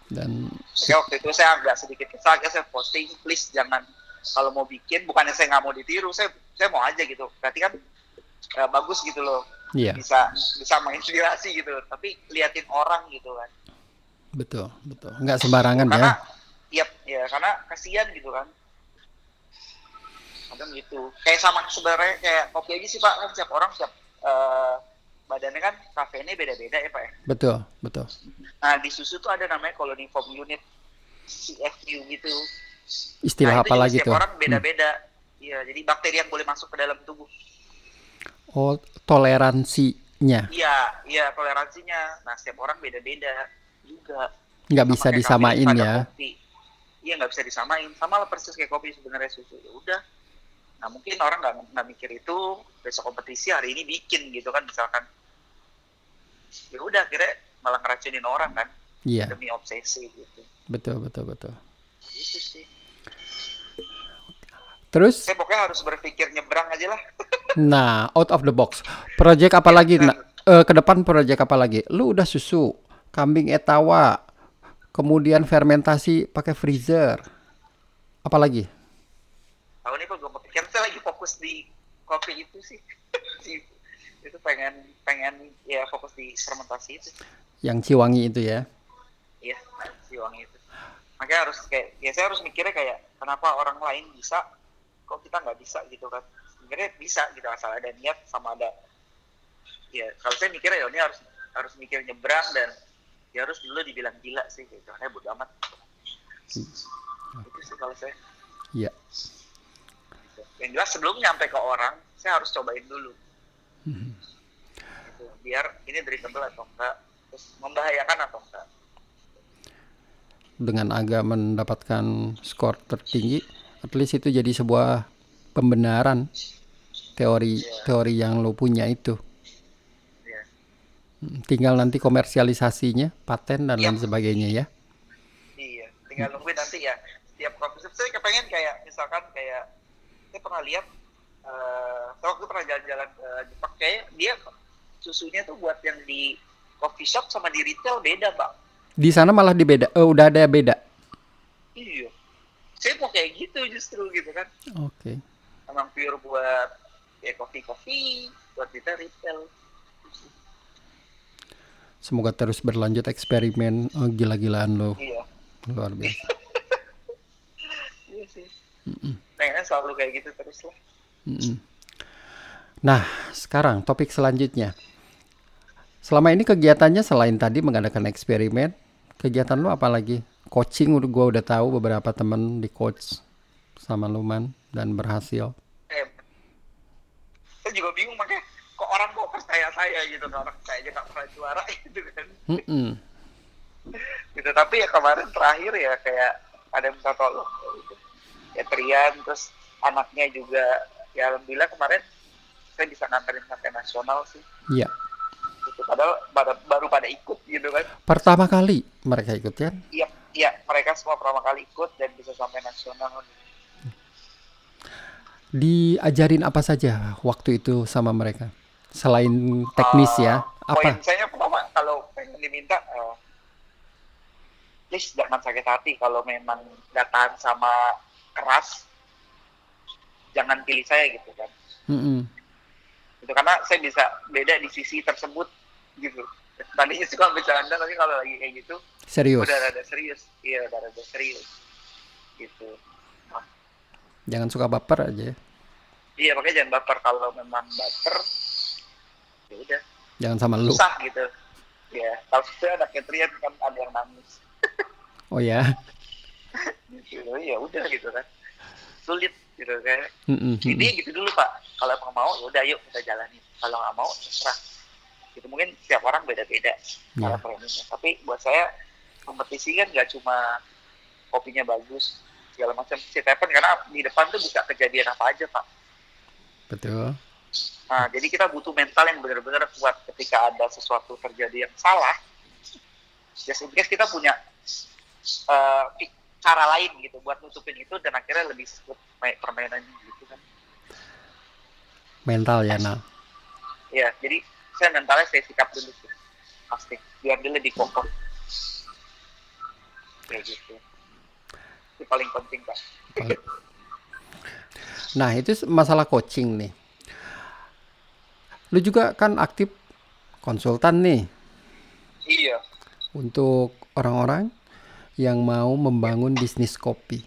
dan Oke, waktu itu saya agak sedikit kesal ya saya posting please jangan kalau mau bikin bukannya saya nggak mau ditiru saya saya mau aja gitu. Berarti kan eh, bagus gitu loh. Iya. Bisa bisa menginspirasi gitu. Tapi liatin orang gitu kan. Betul, betul. Nggak sembarangan karena ya. Yap, ya karena kasihan gitu kan. Kadang gitu. Kayak sama sebenarnya kayak kopi aja sih Pak, kan setiap orang setiap eh, badannya kan kafeinnya beda-beda ya Pak ya. Betul, betul. Nah di susu tuh ada namanya colony form unit CFU gitu. Istilah nah, apa lagi setiap tuh? orang Hmm. beda-beda. Iya, jadi bakteri yang boleh masuk ke dalam tubuh. Oh, toleransinya Iya, iya toleransinya. Nah setiap orang beda-beda juga. nggak bisa disamain ya. kopi. Iya nggak bisa disamain. Sama lah persis kayak kopi sebenarnya susu. Ya udah. Nah mungkin orang nggak nggak mikir itu besok kompetisi hari ini bikin gitu kan misalkan. Ya udah akhirnya malah ngeracunin orang kan Iya, demi obsesi gitu. betul, betul, betul. Gitu sih. Terus, Saya pokoknya harus berpikir nyebrang aja lah. <laughs> nah, out of the box. Project apa lagi? benar. Nah, eh, ke depan project apa lagi? Lu udah susu, kambing etawa, kemudian fermentasi pakai freezer. Apa lagi? Tahun ini kok gue kepikiran saya lagi fokus di kopi itu sih. <laughs> itu pengen pengen ya fokus di fermentasi itu. Yang Ciwangi itu ya. Iya, si wangi itu. Makanya harus kayak, ya saya harus mikirnya kayak, kenapa orang lain bisa, kok kita nggak bisa gitu kan? Sebenarnya bisa gitu, asal ada niat sama ada, ya kalau saya mikirnya ya ini harus harus mikir nyebrang dan ya harus dulu dibilang gila sih gitu. Karena bodo amat. Itu sih kalau saya. Iya. Gitu. Yang jelas sebelum nyampe ke orang, saya harus cobain dulu. Gitu. Biar ini drinkable atau enggak, terus membahayakan atau enggak. Dengan agak mendapatkan skor tertinggi, at least itu jadi sebuah pembenaran teori Iya. teori yang lo punya itu. Ya. Tinggal nanti komersialisasinya, paten dan lain Iya. sebagainya ya. Iya, tinggal nungguin nanti ya. Setiap shop saya kepengen kayak misalkan kayak saya pernah lihat eh saya waktu pernah jalan-jalan ke Jepang kayak dia susunya tuh buat yang di coffee shop sama di retail beda, Bang. Di sana malah dibeda, eh, udah ada beda. Iya. Saya mau kayak gitu justru gitu kan. Oke. Emang pure buat ya kopi-kopi, buat kita retail. Semoga terus berlanjut eksperimen eh, gila-gilaan lo. Iya. Luar biasa. <laughs> Iya sih. Pengennya selalu kayak gitu terus lah. Mm-mm. Nah, sekarang topik selanjutnya. Selama ini kegiatannya selain tadi mengadakan eksperimen, kegiatan lu apa lagi? Coaching udah gua udah tahu beberapa temen di coach sama Luman dan berhasil. Eh, saya juga bingung makanya kok orang kok percaya saya gitu orang saya aja nggak pernah juara <laughs> gitu kan Mm-mm. gitu tapi ya kemarin terakhir ya kayak ada yang minta tolong gitu. ya Trian terus anaknya juga ya alhamdulillah kemarin saya bisa nganterin sampai nasional sih Iya. gitu padahal pada- baru pada ikut gitu kan Pertama kali mereka ikut kan? iya iya mereka semua pertama kali ikut dan bisa sampai nasional Diajarin apa saja waktu itu sama mereka? Selain teknis ya, Ah, poin apa? saya pertama kalau pengen diminta eh, please jangan sakit hati kalau memang nggak tahan sama keras jangan pilih saya gitu kan Mm-mm. gitu karena saya bisa beda di sisi tersebut gitu tadinya <laughs> suka bercanda tapi kalau lagi kayak gitu Serius. udah rada serius iya udah rada serius gitu Jangan suka baper aja. ya. iya makanya jangan baper kalau memang baper ya udah. Jangan sama lu. susah gitu. Ya kalau saya ada Catrian kan ada yang nangis. <laughs> Oh ya. gitu ya udah gitu kan. Sulit gitu kan. Mm-mm. intinya gitu dulu pak. Kalau emang mau ya udah yuk kita jalanin. Kalau nggak mau terserah. Gitu mungkin setiap orang beda-beda cara Ya. trainingnya tapi buat saya kompetisi kan nggak cuma kopinya bagus segala macam. Si tepen karena di depan tuh bisa kejadian apa aja pak. Betul. Nah jadi kita butuh mental yang benar-benar kuat ketika ada sesuatu terjadi yang salah. Just in case kita punya pi- cara lain gitu buat nutupin itu dan akhirnya lebih main permainannya gitu kan. Mental ya, Nal. ya jadi saya mentalnya saya sikap dulu sih. Pasti biar dia lebih kokoh kayak gitu. Itu paling penting pak. Nah, itu masalah coaching nih. Lu juga kan aktif konsultan nih iya untuk orang-orang yang mau membangun bisnis kopi.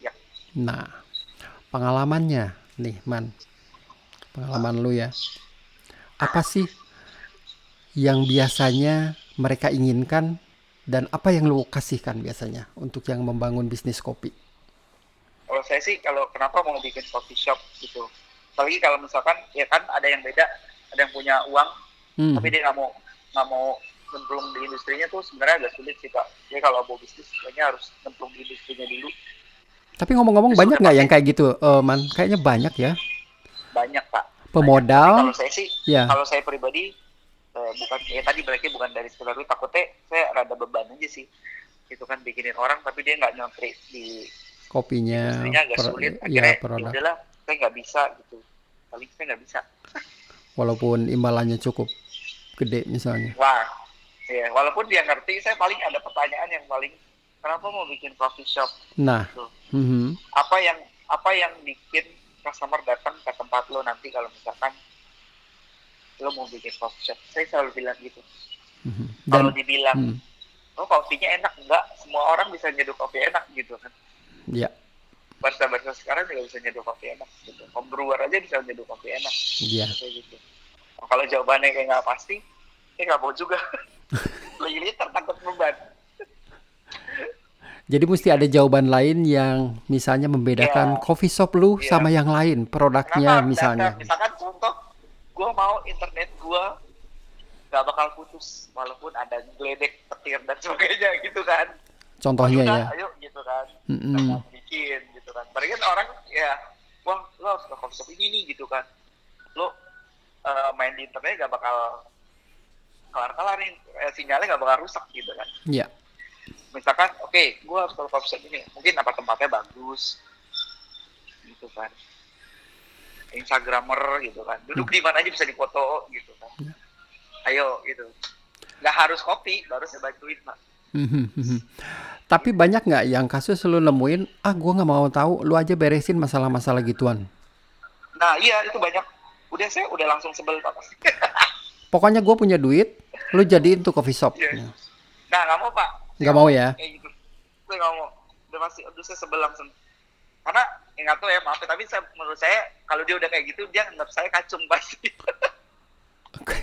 Ya. Nah, pengalamannya nih, Man. Pengalaman lu ya. Apa sih yang biasanya mereka inginkan dan apa yang lu kasihkan biasanya untuk yang membangun bisnis kopi? Kalau saya sih kalau kenapa mau bikin coffee shop gitu. Apalagi kalau misalkan ya kan ada yang beda, ada yang punya uang Hmm. tapi dia nggak mau nggak mau nyemplung di industrinya tuh sebenarnya agak sulit sih kak. Dia kalau mau bisnis kayaknya harus nyemplung di industrinya dulu. Tapi ngomong-ngomong banyak nggak yang kayak gitu, eh, Man? Kayaknya banyak ya. Banyak pak. Pemodal, Kalau saya sih ya. kalau saya pribadi eh, bukan ya tadi berarti bukan dari sekedar itu takutnya saya rada beban aja sih itu kan bikinin orang tapi dia nggak nyampe di Kopinya, industrinya agak per- sulit ya akhirnya ya produk. udahlah saya nggak bisa gitu. Paling saya nggak bisa. Walaupun imbalannya cukup gede misalnya. wah ya walaupun dia ngerti saya paling ada pertanyaan yang paling kenapa mau bikin coffee shop? Nah, Tuh. mhm, apa yang apa yang bikin customer datang ke tempat lo nanti kalau misalkan lo mau bikin coffee shop? Saya selalu bilang gitu. Mhm. kalau dan dibilang hmm, oh kopinya enak. Enggak semua orang bisa nyeduh kopi enak gitu kan. Ya, barista-barista sekarang juga bisa nyeduh kopi enak gitu home brewer aja bisa nyeduh kopi enak ya. kayak gitu Oh, kalau jawabannya kayak nggak pasti ya nggak mau juga <laughs> lagi liter takut beban Jadi mesti ada jawaban lain yang misalnya membedakan Iya. coffee shop lu Iya. sama yang lain, produknya Kenapa? misalnya. Data, misalkan contoh gue mau internet gue nggak bakal putus walaupun ada geledek petir dan sebagainya <laughs> gitu kan Contohnya ya. ayo gitu kan Mm-mm. kita bikin kan. Kan orang ya wah lo harus ke coffee shop ini nih gitu kan. Lo eh, main di internet gak bakal kelar-kelar nih eh, sinyalnya gak bakal rusak gitu kan. Ya. misalkan oke gue harus ke coffee shop ini. Mungkin apa tempatnya bagus gitu kan. Instagramer gitu kan. Duduk di mana aja bisa dipoto gitu kan. Ya. ayo gitu. Nggak harus kopi baru saya bantuin pak Mhm, <laughs> mhm. Tapi banyak nggak yang kasus lu nemuin, ah gua nggak mau tahu, lu aja beresin masalah-masalah gituan. nah iya itu banyak udah saya udah langsung sebel pak <laughs> Pokoknya gua punya duit, lu jadiin tuh coffee shop. Iya. nah nggak mau pak Nggak mau ya? kayak gitu saya nggak mau udah pasti udah saya sebel langsung karena ya nggak tahu ya maaf ya, tapi saya menurut saya kalau dia udah kayak gitu dia anggap saya kacung <laughs> pasti Oke.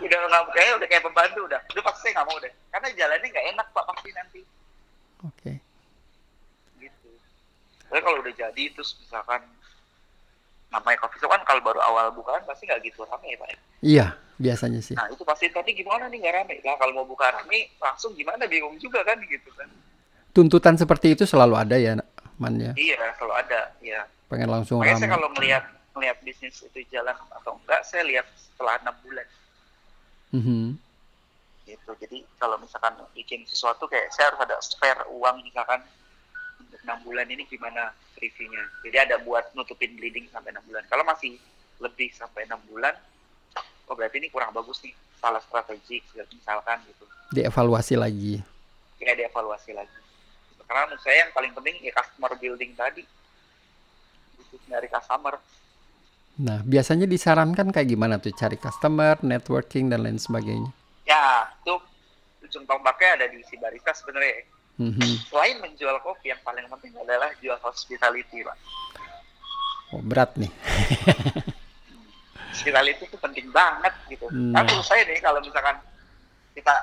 Udah nggak kayak udah kayak pembantu udah udah pasti saya nggak mau deh karena jalannya nggak enak pak pasti nanti Oke. gitu tapi kalau udah jadi terus misalkan namanya coffee shop kan kalau baru awal bukaan pasti nggak gitu rame ya pak ya. Iya, biasanya sih. nah itu pasti tadi gimana nih nggak rame lah kalau mau buka rame langsung gimana bingung juga kan gitu kan Tuntutan seperti itu selalu ada ya, Man ya. iya kalau ada ya Pengen langsung makanya saya ramai. kalau melihat melihat bisnis itu jalan atau enggak saya lihat setelah enam bulan Mhm. gitu. Jadi kalau misalkan bikin sesuatu kayak saya harus ada spare uang misalkan untuk enam bulan ini gimana reviewnya? Jadi ada buat nutupin bleeding sampai enam bulan. Kalau masih lebih sampai enam bulan oh berarti ini kurang bagus nih. Salah strategik misalkan gitu. Dievaluasi lagi. ya dievaluasi lagi. Karena menurut saya yang paling penting ya customer building tadi. Itu nyari customer Nah, biasanya disarankan kayak gimana tuh cari customer, networking dan lain sebagainya. ya itu ujung tombaknya ada di si barista sebenarnya Mhm. selain menjual kopi yang paling penting adalah jual hospitality pak Oh, berat nih. hospitality itu penting banget gitu Hmm. kan menurut saya nih kalau misalkan kita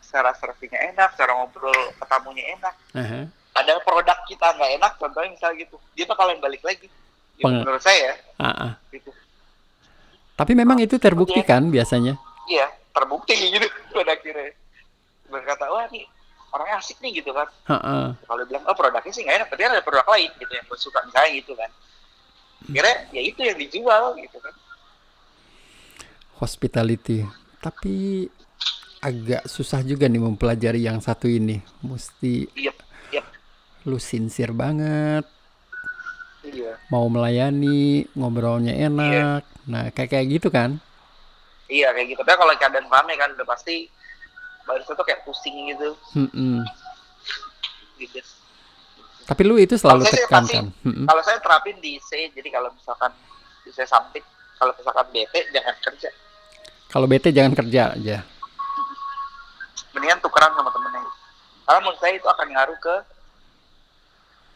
secara servingnya enak cara ngobrol ketamunya enak Aha. padahal produk kita nggak enak contohnya misalnya gitu dia bakalan balik lagi Peng- menurut saya Ah, ah. gitu Tapi memang itu terbukti kan biasanya. iya terbukti gitu <laughs> pada akhirnya berkata wah nih orangnya asik nih gitu kan Heeh. kalau bilang oh produknya sih nggak enak tapi ada produk lain gitu yang gue suka misalnya gitu kan kira ya itu yang dijual gitu kan Hospitality. Tapi agak susah juga nih mempelajari yang satu ini. Mesti iya iya lu sincere banget, iya mau melayani, ngobrolnya enak. Nah, kayak kayak gitu kan? iya kayak gitu tapi kalau keadaan rame kan udah pasti barista tuh kayak pusing gitu Mm-mm. gitu Tapi lu itu selalu Kalau tekan pasti- kan? Mm-mm. kalau saya terapin di C jadi kalau misalkan di C something kalau misalkan bete jangan kerja Kalau bete jangan kerja aja. mendingan tukeran sama temennya karena menurut saya itu akan ngaruh ke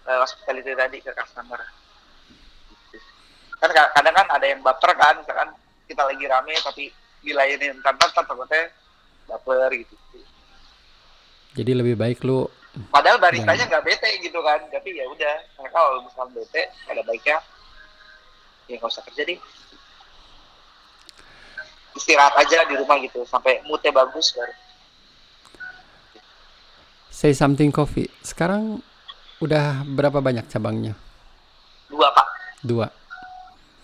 uh, hospitality tadi ke customer kan kadang kan ada yang baper kan misalkan kita lagi rame tapi dilayani entar entar takutnya baper gitu jadi lebih baik lu padahal baristanya nggak bete gitu kan tapi ya udah kalau misalnya bete ada baiknya ya nggak usah kerja deh istirahat aja di rumah gitu sampai moodnya bagus baru Say Something Coffee sekarang udah berapa banyak cabangnya? Dua pak. Dua.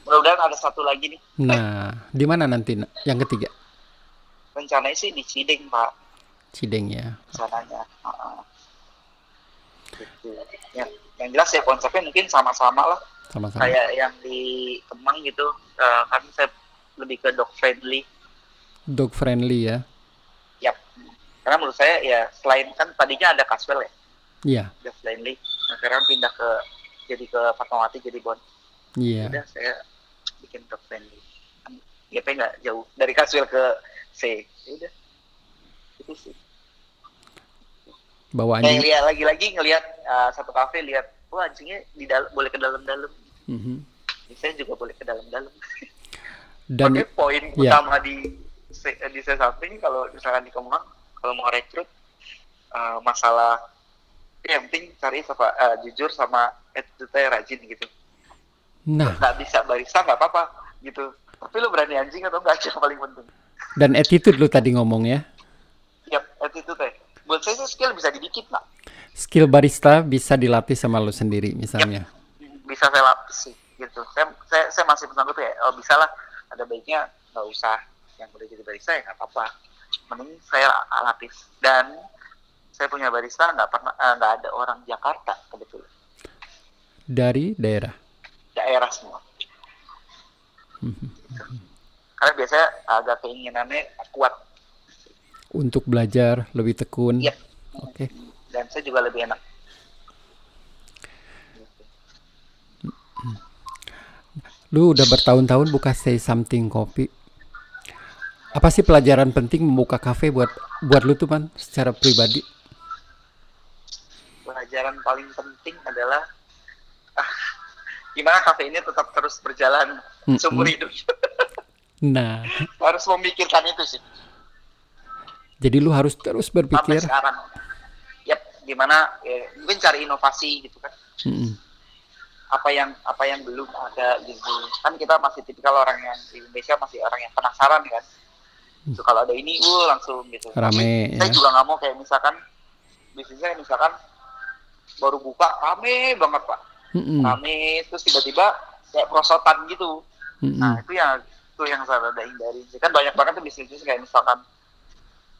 Mudah-mudahan ada satu lagi nih. Nah, di mana nanti yang ketiga? Rencananya sih di Cideng pak. Cideng ya. Rencananya. Uh, gitu. Ya, yang jelas ya konsepnya mungkin sama-sama lah. Sama-sama. Kayak yang di Kemang gitu, uh, kan saya lebih ke dog friendly. Dog friendly ya? Yap karena menurut saya ya selain kan tadinya ada Caswell ya iya yeah. friendly nah sekarang pindah ke jadi ke Fatmawati jadi Bon iya yeah. udah saya bikin dog friendly GP nggak jauh dari Caswell ke C. Ya udah. Itu sih. Bawa anjing lihat lagi-lagi ngelihat uh, satu kafe lihat wah anjingnya di dalam boleh ke dalam-dalam. Mm -hmm. saya juga boleh ke dalam-dalam. Dan Oke, poin yeah. utama di di saya samping kalau misalkan di Kemang kalau mau rekrut uh, masalah ya, yang penting cari sama, uh, jujur sama attitude rajin gitu nah. Nggak bisa barista nggak apa-apa gitu. Tapi lu berani anjing atau enggak aja <laughs> paling penting. Dan attitude lu tadi ngomong ya. Yep, attitude ya buat saya sih skill bisa dibikin pak skill barista bisa dilatih sama lu sendiri misalnya. Yep. bisa saya latih sih gitu. Saya saya, saya masih ya. Oh bisa lah. Ada baiknya nggak usah. Yang udah jadi barista ya nggak apa-apa. Mending saya latih. Dan saya punya barista nggak pernah eh, nggak ada orang Jakarta kebetulan. Dari daerah daerah semua karena biasanya agak keinginannya kuat untuk belajar lebih tekun yep. oke okay. dan saya juga lebih enak lu udah bertahun-tahun buka say something kopi apa sih pelajaran penting membuka kafe buat buat lu tuh man secara pribadi? Pelajaran paling penting adalah ah, gimana kafe ini tetap terus berjalan mm -mm. seumur hidup. <laughs> nah, harus memikirkan itu sih. Jadi lu harus terus berpikir. Sampai sekarang. Yap, gimana ya, mungkin cari inovasi gitu kan. Mm -mm. Apa yang apa yang belum ada gitu. Kan kita masih tipikal orang yang di Indonesia masih orang yang penasaran kan so, kalau ada ini uh langsung gitu rame Tapi, ya. saya juga nggak mau kayak misalkan bisnisnya misalkan baru buka rame banget pak mm-hmm. rame terus tiba-tiba kayak prosotan gitu. Mm-hmm. nah itu yang itu yang saya ada hindari. Kan banyak banget tuh bisnis kayak misalkan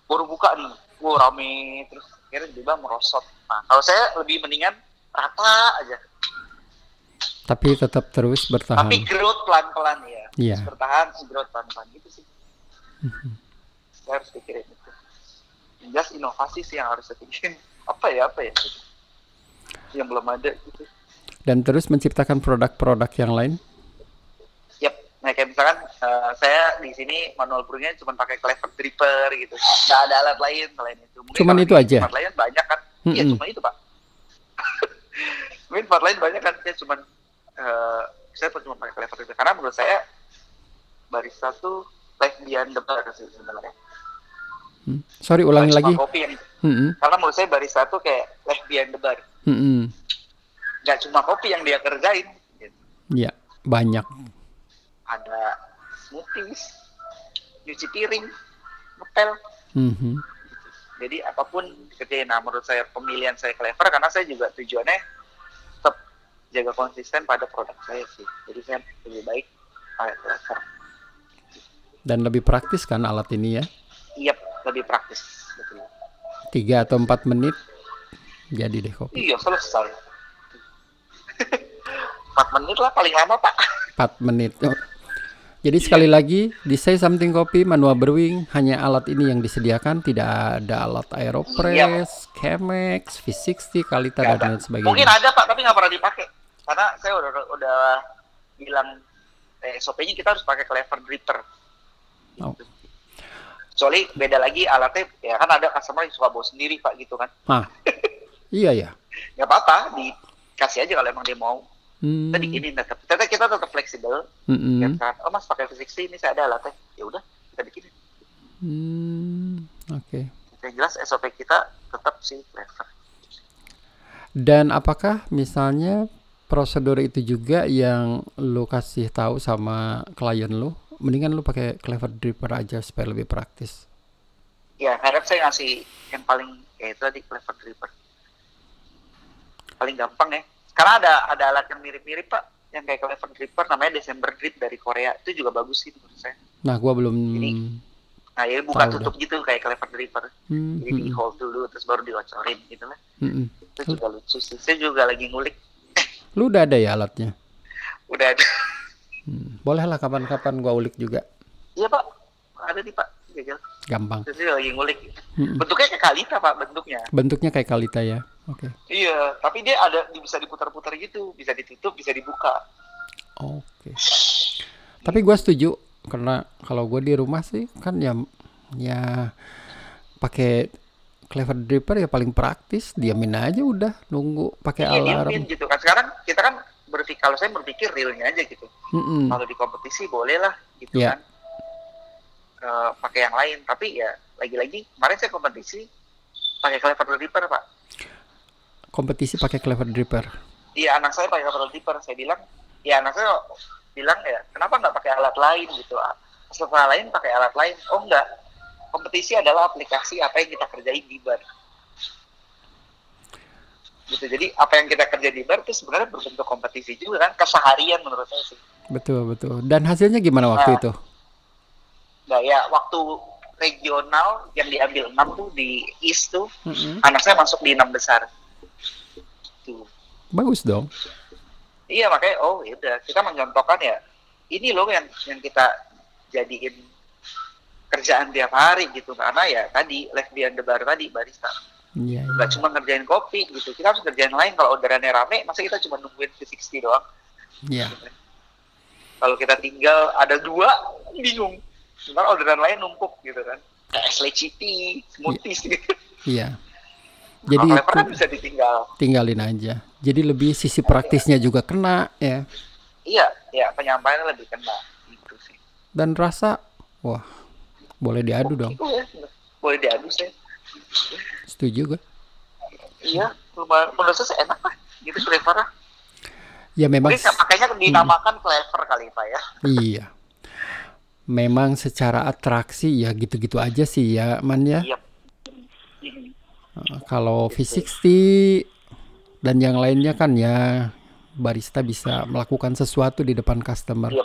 baru buka nih wow rame terus akhirnya tiba merosot. Nah kalau saya lebih mendingan rata aja. Tapi tetap terus bertahan. Tapi growth pelan-pelan ya. Yeah. bertahan growth pelan-pelan gitu sih. Saya harus pikirin itu. Jelas inovasi sih yang harus saya pikirin. Apa ya apa ya? Gitu. yang belum ada gitu dan terus menciptakan produk-produk yang lain yep nah kayak misalkan uh, saya di sini manual brewingnya cuma pakai clever dripper gitu nggak ada alat lain selain itu Mungkin cuman itu aja tempat lain banyak kan iya mm -hmm. cuma itu pak <laughs> mungkin tempat lain banyak kan saya cuma uh, saya cuma pakai clever dripper karena menurut saya barista tuh life beyond the bar sih sebenarnya. Hmm. Sorry ulangi lagi. Kopi yang, hmm. Karena menurut saya barista tuh kayak life beyond the bar. Hmm. Gak cuma kopi yang dia kerjain. Gitu. Iya, banyak. Ada smoothies, nyuci piring, ngepel. Hmm. Jadi apa pun kerjain. Nah menurut saya pemilihan saya clever karena saya juga tujuannya tetap jaga konsisten pada produk saya sih. Jadi saya lebih baik pakai clever dan lebih praktis kan alat ini ya? Iya, lebih praktis. Betul. Tiga atau empat menit jadi deh kopi. Iya, selesai. Menit lah paling lama pak. Empat menit. Oh. Jadi sekali lagi di Say Something Kopi manual brewing hanya alat ini yang disediakan, tidak ada alat Aeropress, iya. Chemex, V60, Kalita dan lain sebagainya. Mungkin ada pak, tapi nggak pernah dipakai. Karena saya udah udah bilang eh, SOP-nya kita harus pakai clever dripper Oh. Kecuali beda lagi alatnya, ya kan ada customer yang suka bawa sendiri pak gitu kan. Ah, <laughs> iya ya. Nggak apa-apa, dikasih aja kalau emang dia mau. Hmm. Kita bikinin tetap. Kita, kita tetap fleksibel. Ya kan? Oh mas pakai V60 ini saya ada alatnya. Ya udah, kita bikinin. Hmm, Oke. Yang jelas SOP kita tetap si clever. Dan apakah misalnya prosedur itu juga yang lu kasih tahu sama klien lu? Mendingan lu pakai clever dripper aja supaya lebih praktis. Ya, harap saya ngasih yang paling ya itu tadi clever dripper. Paling gampang ya. Karena ada ada alat yang mirip-mirip pak, yang kayak clever dripper namanya December drip dari Korea. Itu juga bagus sih menurut saya. Nah, gua belum Ini- Nah, ya buka tutup gitu kayak clever dripper. Hmm, Jadi di hmm, hold dulu terus baru diocorin gitu lah. hmm, hmm. Itu juga lucu sih. Saya juga lagi ngulik. Lu udah ada ya alatnya? Udah ada. Hmm. Boleh lah kapan-kapan gua ulik juga. Iya pak, ada nih pak. Gagal. Gampang. Saya lagi ngulik. Hmm. Bentuknya kayak kalita pak bentuknya. Bentuknya kayak kalita ya. Oke. Iya, tapi dia ada bisa diputar-putar gitu, bisa ditutup, bisa dibuka. Oke. Tapi gua setuju karena kalau gua di rumah sih kan ya ya pakai clever dripper ya paling praktis, diamin aja udah nunggu pakai Iya, alarm. diamin gitu kan. Sekarang kita kan berpikir kalau saya berpikir realnya aja gitu. Mm-mm. Kalau di kompetisi boleh lah gitu. Iya. kan. Eh, pakai yang lain, tapi ya lagi-lagi kemarin saya kompetisi pakai clever dripper pak. Kompetisi pakai clever dripper. Iya anak saya pakai clever dripper. Saya bilang, ya anak saya bilang ya kenapa nggak pakai alat lain gitu. Setelah lain pakai alat lain. Oh enggak. Kompetisi adalah aplikasi apa yang kita kerjain di bar. Gitu. Jadi apa yang kita kerja di bar itu sebenarnya berbentuk kompetisi juga kan keseharian menurut saya sih. Betul, betul. Dan hasilnya gimana waktu Nah. itu? Nah ya waktu regional yang diambil 6 tuh di East tuh Mm-mm. anak saya masuk di enam besar. Bagus dong. Iya makanya oh ya udah. Kita mencontohkan ya ini loh yang yang kita jadiin kerjaan tiap hari gitu. Karena ya tadi left behind the bar tadi barista. Iya, iya. nggak cuma ngerjain kopi gitu. Kita harus ngerjain lain. Kalau orderannya rame masa kita cuma nungguin V60 doang? Iya. kalau kita tinggal ada dua bingung. Sementara orderan lain numpuk gitu kan. Kayak sleciti smoothies gitu. Iya. Jadi kalau itu kan bisa ditinggal. tinggalin aja. Jadi lebih sisi praktisnya juga kena ya. iya ya penyampaiannya lebih kena gitu sih Dan rasa wah, boleh diadu dong. itu ya boleh diadu sih Setuju gue. iya menurut saya enak lah gitu flavor Ya memang mungkin makanya dinamakan clever kali pak ya iya. Memang secara atraksi ya gitu-gitu aja sih ya, Man ya. iya Uh, Kalau V60 dan yang lainnya kan ya barista bisa melakukan sesuatu di depan customer. Iya.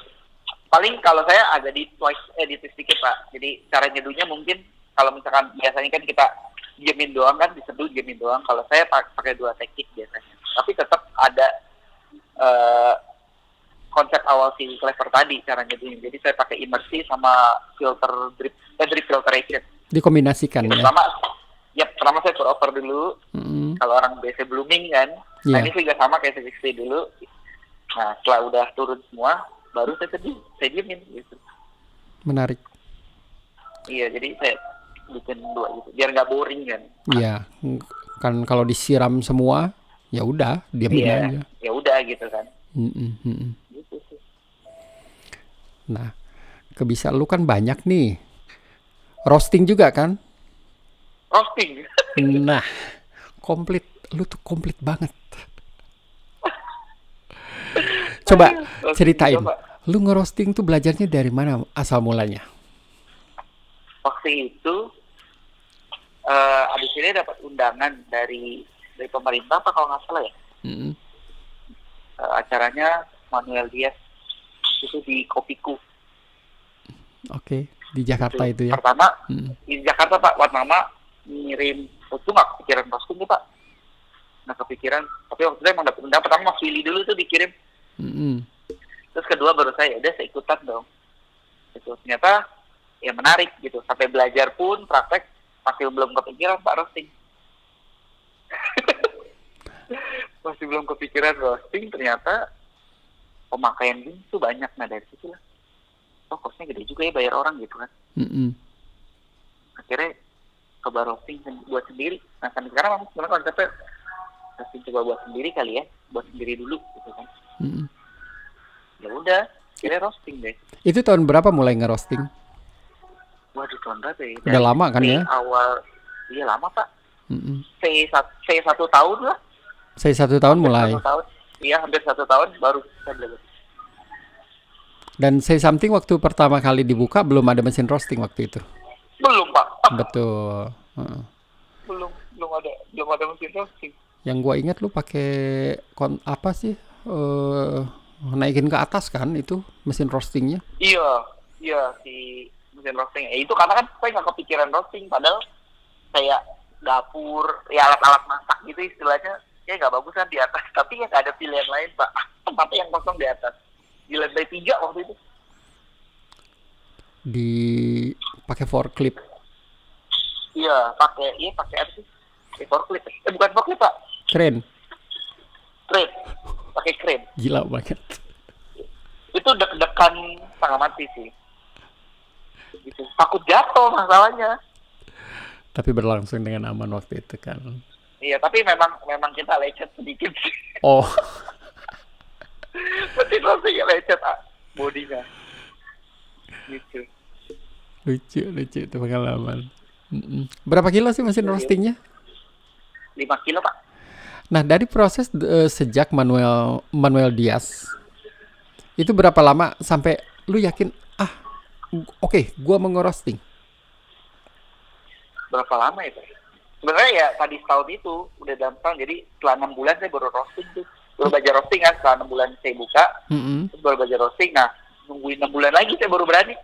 paling kalau saya agak di twice eh di twist dikit pak jadi cara nyeduhnya mungkin kalau misalkan biasanya kan kita diemin doang kan diseduh diemin doang kalau saya pak- pakai dua teknik biasanya tapi tetap ada eh, konsep awal si clever tadi cara nyeduhnya jadi saya pakai imersi sama filter drip eh, drip filtration Dikombinasikan ya. pertama ya pertama saya pour over dulu Mm, kalau orang biasa blooming kan nah Iya. ini juga sama kayak 60 dulu nah setelah udah turun semua baru saya sedih saya diemin gitu menarik. iya jadi saya bikin dua gitu biar nggak boring kan Iya, kan kalau disiram semua ya udah diamin iya aja. ya udah gitu kan Mm, mm, mm, mm. gitu sih Nah, kebisaan lu kan banyak nih. Roasting juga kan? Roasting Nah, komplit. Lu tuh komplit banget. Coba Roasting ceritain. Pak. Lu ngerosting tuh belajarnya dari mana asal mulanya? waktu itu eh abis ini dapat undangan dari dari pemerintah apa kalau nggak salah ya Mm, Eh, acaranya Manuel Diaz itu di Kopiku Oke, di Jakarta itu ya. pertama Mm, di Jakarta Pak buat mama ngirim itu nggak kepikiran kostum nih Pak. Nggak kepikiran tapi waktu itu emang dapet undangan pertama Mas Willy dulu tuh dikirim. Mm, mm. terus kedua baru saya udah saya ikutan dong. Itu ternyata ya menarik gitu. Sampai belajar pun praktek masih belum kepikiran Pak roasting. <laughs> Masih belum kepikiran roasting ternyata pemakaian gini tuh banyak. Nah dari situ lah oh kosnya gede juga ya bayar orang gitu kan. Mm, mm. akhirnya coba roasting buat sendiri nah kan sekarang memang sebenarnya konsepnya roasting coba buat sendiri kali ya buat sendiri dulu gitu kan Mm-mm. ya udah akhirnya roasting deh Itu tahun berapa mulai ngerosting? waduh tahun berapa ya Udah lama kan ya? awal iya lama pak sat- C satu tahun lah Saya satu tahun mulai. satu tahun iya hampir satu tahun baru saya belajar Dan say something waktu pertama kali dibuka belum ada mesin roasting waktu itu. belum pak Betul. Belum belum ada belum ada mesin roasting Yang gua ingat lu pakai kon apa sih? eh naikin ke atas kan itu mesin roastingnya. Iya, iya si mesin roasting. Ya, itu karena kan saya nggak kepikiran roasting, padahal kayak dapur, ya alat-alat masak gitu istilahnya, ya nggak bagus kan di atas. <laughs> Tapi ya nggak ada pilihan lain, Pak. Tempatnya yang kosong di atas. Di lantai tiga waktu itu. Di pakai forklift. Iya, pakai, iya pakai apa sih? Pakai forklift. Eh bukan forklift, Pak. Keren. Crane. Pakai crane. Gila banget. Itu deg-degan setengah mati sih. Gitu. Takut jatuh masalahnya. Tapi berlangsung dengan aman waktu itu kan. Iya, tapi memang memang kita lecet sedikit sih. Oh, <laughs> roasting ya lecet ah, bodinya. Gitu. lucu lucu itu pengalaman. Berapa kilo sih mesin roastingnya? 5 kilo pak. Nah, dari proses eh, sejak Manuel Manuel Diaz itu berapa lama sampai lu yakin ah oke gua mau ngerosting. Berapa lama itu? Sebenarnya ya tadi setahun itu udah gampang. Jadi setelah enam bulan saya baru roasting tuh. Baru belajar roasting kan setelah enam bulan saya buka. Mm-mm. Terus baru belajar roasting. Nah nungguin enam bulan lagi saya baru berani.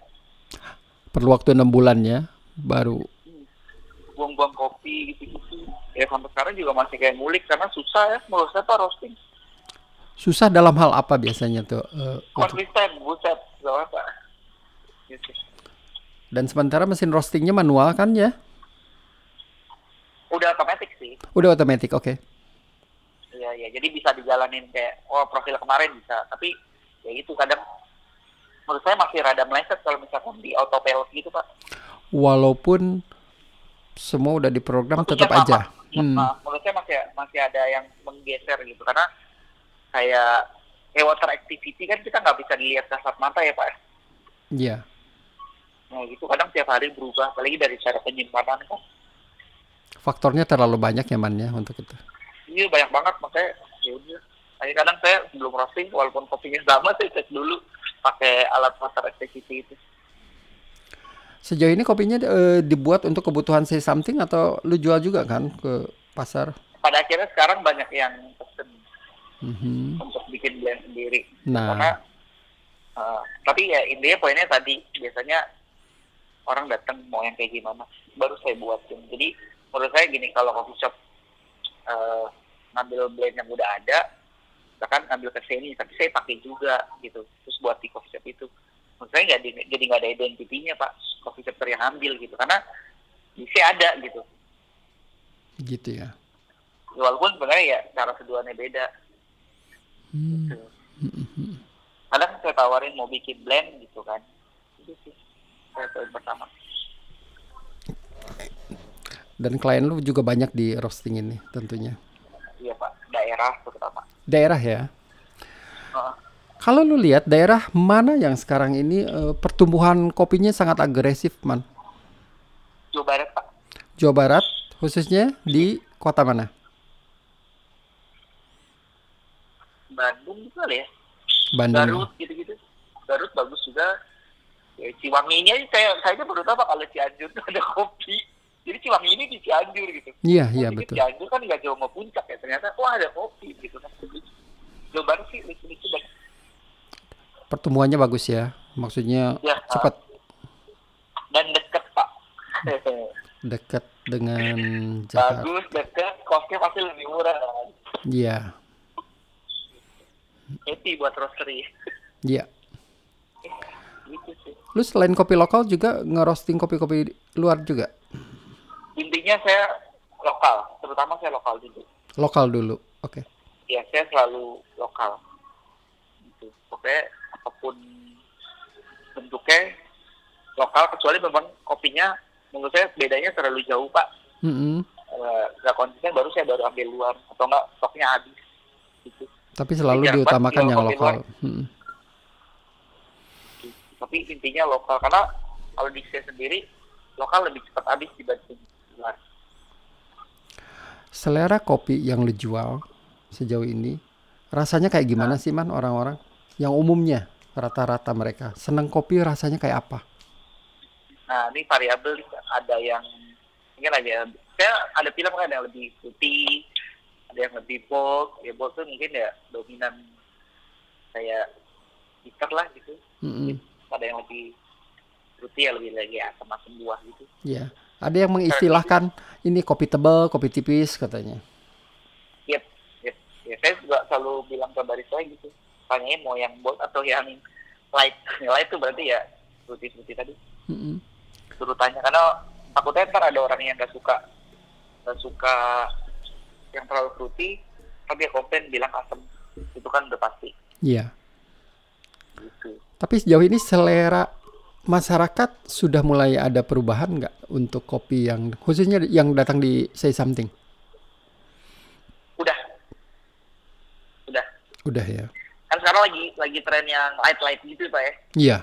Perlu waktu enam bulan ya baru. Buang-buang kopi gitu-gitu. Ya sampai sekarang juga masih kayak ngulik karena susah ya menurut saya pak roasting. Susah dalam hal apa biasanya tuh? Konsisten, buset, gak apa. Gitu. Dan sementara mesin roastingnya manual kan ya? Udah otomatis sih. Udah otomatis, oke. Iya iya, jadi bisa dijalanin kayak oh profil kemarin bisa, tapi ya itu kadang menurut saya masih rada meleset kalau misalkan di autopilot gitu pak. Walaupun semua udah diprogram Maksudnya tetap sama. aja. Ya, Hmm. menurut saya masih masih ada yang menggeser gitu karena kayak kayak water activity kan kita nggak bisa dilihat kasat mata ya pak. Iya. Nah gitu kadang tiap hari berubah, apalagi dari cara penyimpanan kan. Faktornya terlalu banyak ya man ya untuk itu. Iya banyak banget makanya ya udah. Kadang saya sebelum roasting walaupun kopinya sama saya cek dulu pakai alat water activity itu. Sejauh ini kopinya eh, dibuat untuk kebutuhan say something atau lu jual juga kan ke pasar? Pada akhirnya sekarang banyak yang pesen Mhm. untuk bikin blend sendiri. Karena Nah, uh, tapi ya intinya poinnya tadi biasanya orang datang mau yang kayak gimana baru saya buatin. Jadi menurut saya gini kalau coffee shop uh, ngambil blend yang udah ada, bahkan ngambil ke sini tapi saya pakai juga gitu terus buat di coffee shop itu. Menurut saya nggak di- jadi nggak ada identitinya pak coffee shop yang ambil gitu karena bisa ada gitu. gitu ya. Walaupun sebenarnya ya cara seduhannya beda. Hmm. Gitu. kadang saya tawarin mau bikin blend gitu kan itu sih saya poin pertama Dan klien lu juga banyak di roasting ini tentunya. iya pak daerah terutama Daerah ya. Kalau lu lihat daerah mana yang sekarang ini eh, pertumbuhan kopinya sangat agresif, man? Jawa Barat pak. Jawa Barat, khususnya di kota mana? Bandung juga lah ya. Bandung. Garut gitu-gitu. Garut bagus juga. Ya Ciwanginya saya saya aja baru tahu Pak, kalau Cianjur tuh ada kopi. Jadi Ciwangi ini di Cianjur gitu. Iya, iya betul. Cianjur kan nggak jauh sama puncak ya. Ternyata wah ada kopi gitu kan. Jawa Barat sih lucu-lucu banget Pertumbuhannya bagus ya. Maksudnya ya cepat dan deket pak <laughs> dekat dengan Jakarta. bagus deket kosnya pasti lebih murah kan Iya. happy buat roastery <laughs> Iya. gitu sih Lu selain kopi lokal juga ngerosting kopi-kopi luar juga? intinya saya lokal terutama saya lokal dulu Lokal dulu. Oke. ya saya selalu lokal gitu pokoknya apa pun bentuknya lokal kecuali memang kopinya menurut saya bedanya terlalu jauh pak. Mm-mm. Eh, nggak konsisten baru saya baru ambil luar atau enggak stoknya habis gitu. Tapi selalu banget diutamakan yang lokal. Mm-mm. tapi intinya lokal karena kalau di saya sendiri lokal lebih cepat habis dibanding luar. Selera kopi yang lu jual sejauh ini rasanya kayak gimana sih man orang-orang? Yang umumnya rata-rata mereka seneng kopi rasanya kayak apa? nah ini variabel ada yang mungkin aja saya ada film kan yang lebih putih ada yang lebih bold ya bold tuh mungkin ya dominan kayak bitter lah gitu Mm-mm. ada yang lebih putih ya lebih lagi asam asam buah gitu Ya, ada yang mengistilahkan ini kopi tebal, kopi tipis katanya. Yep, yep. Ya, saya juga selalu bilang ke barista gitu. Tanyain mau yang bold atau yang light. <laughs> Light tuh berarti ya putih-putih tadi. Mm-mm. Suruh tanya karena takutnya ntar ada orang yang nggak suka nggak suka yang terlalu putih, tapi dia komplain bilang asam. Itu kan udah pasti. Iya. Gitu. Tapi sejauh ini selera masyarakat sudah mulai ada perubahan nggak untuk kopi yang khususnya yang datang di Say Something? Udah, udah. Udah ya. Kan sekarang lagi lagi tren yang light light gitu pak ya. Iya.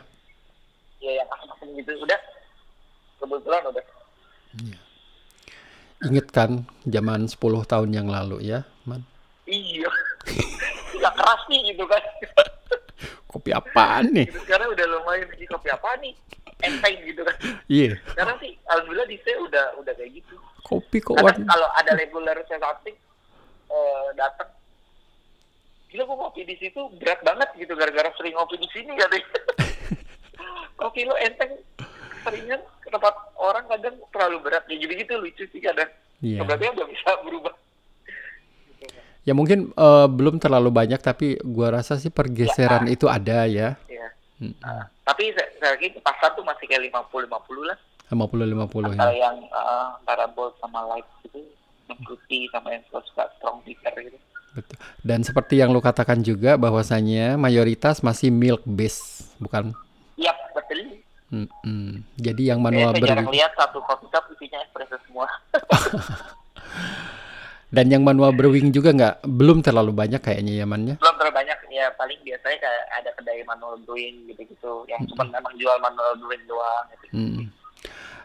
Ya yang asam-asam gitu udah. Kebetulan udah. Ingat kan zaman 10 tahun yang lalu ya, Man. Iya. <laughs> Nggak keras nih gitu kan. <laughs> Kopi apaan nih? gitu. Sekarang udah lumayan sih kopi apa nih? Enteng gitu kan. Iya. Sekarang sih alhamdulillah di saya udah udah kayak gitu. Kopi kok kalau ada regular saya eh datang Gila kok kopi di situ berat banget gitu gara-gara sering ngopi di sini katanya. <laughs> kopi lo enteng seringnya ke tempat orang kadang terlalu berat ya gitu-gitu lucu sih kadang. Iya. Sebenarnya udah bisa berubah. Ya mungkin eh, belum terlalu banyak tapi gua rasa sih pergeseran itu ada ya. Ya. Mm, Nah, tapi saya, yakin pasar tuh masih kayak 50-50 lah. 50 50 antara ya. yang uh, antara bold sama light gitu yang putih sama yang suka strong bitter gitu Betul. Dan seperti yang lu katakan juga bahwasanya mayoritas masih milk base, bukan? Yap, betul Mm, mm. Jadi yang manual saya jarang lihat satu coffee cup isinya espresso semua <laughs> dan yang manual brewing juga nggak belum terlalu banyak kayaknya yamannya. belum terlalu banyak ya paling biasanya kayak ada kedai manual brewing gitu-gitu yang cuma memang jual manual brewing doang gitu. Mm.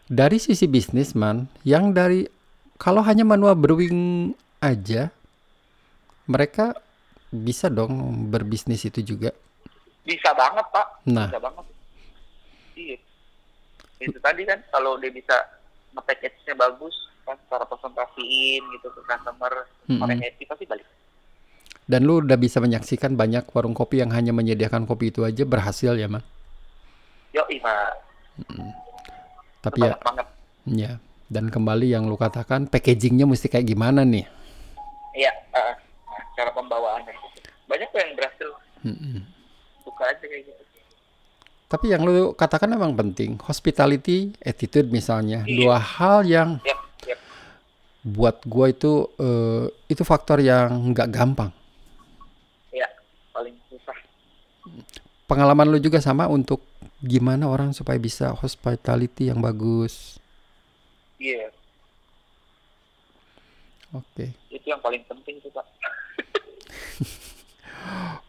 Dari sisi bisnis man, yang dari kalau hanya manual brewing aja, mereka bisa dong berbisnis itu juga. bisa banget pak Nah. bisa banget iya itu tadi kan kalau dia bisa nge-package-nya bagus kan cara presentasiin gitu ke customer Mm-mm. orang happy pasti balik Dan lu udah bisa menyaksikan banyak warung kopi yang hanya menyediakan kopi itu aja berhasil ya man. yo pak Tapi ya, banget ya. Dan kembali yang lu katakan packagingnya mesti kayak gimana nih? Iya, uh, cara pembawaannya. Banyak tuh yang berhasil Mm-mm. buka aja kayak gitu. Tapi yang lu katakan memang penting, hospitality, attitude misalnya, Iya. dua hal yang Yap, yap. buat gua itu eh, itu faktor yang nggak gampang. Iya, paling susah. Pengalaman lu juga sama untuk gimana orang supaya bisa hospitality yang bagus. Iya, Oke, itu yang paling penting tuh, Pak.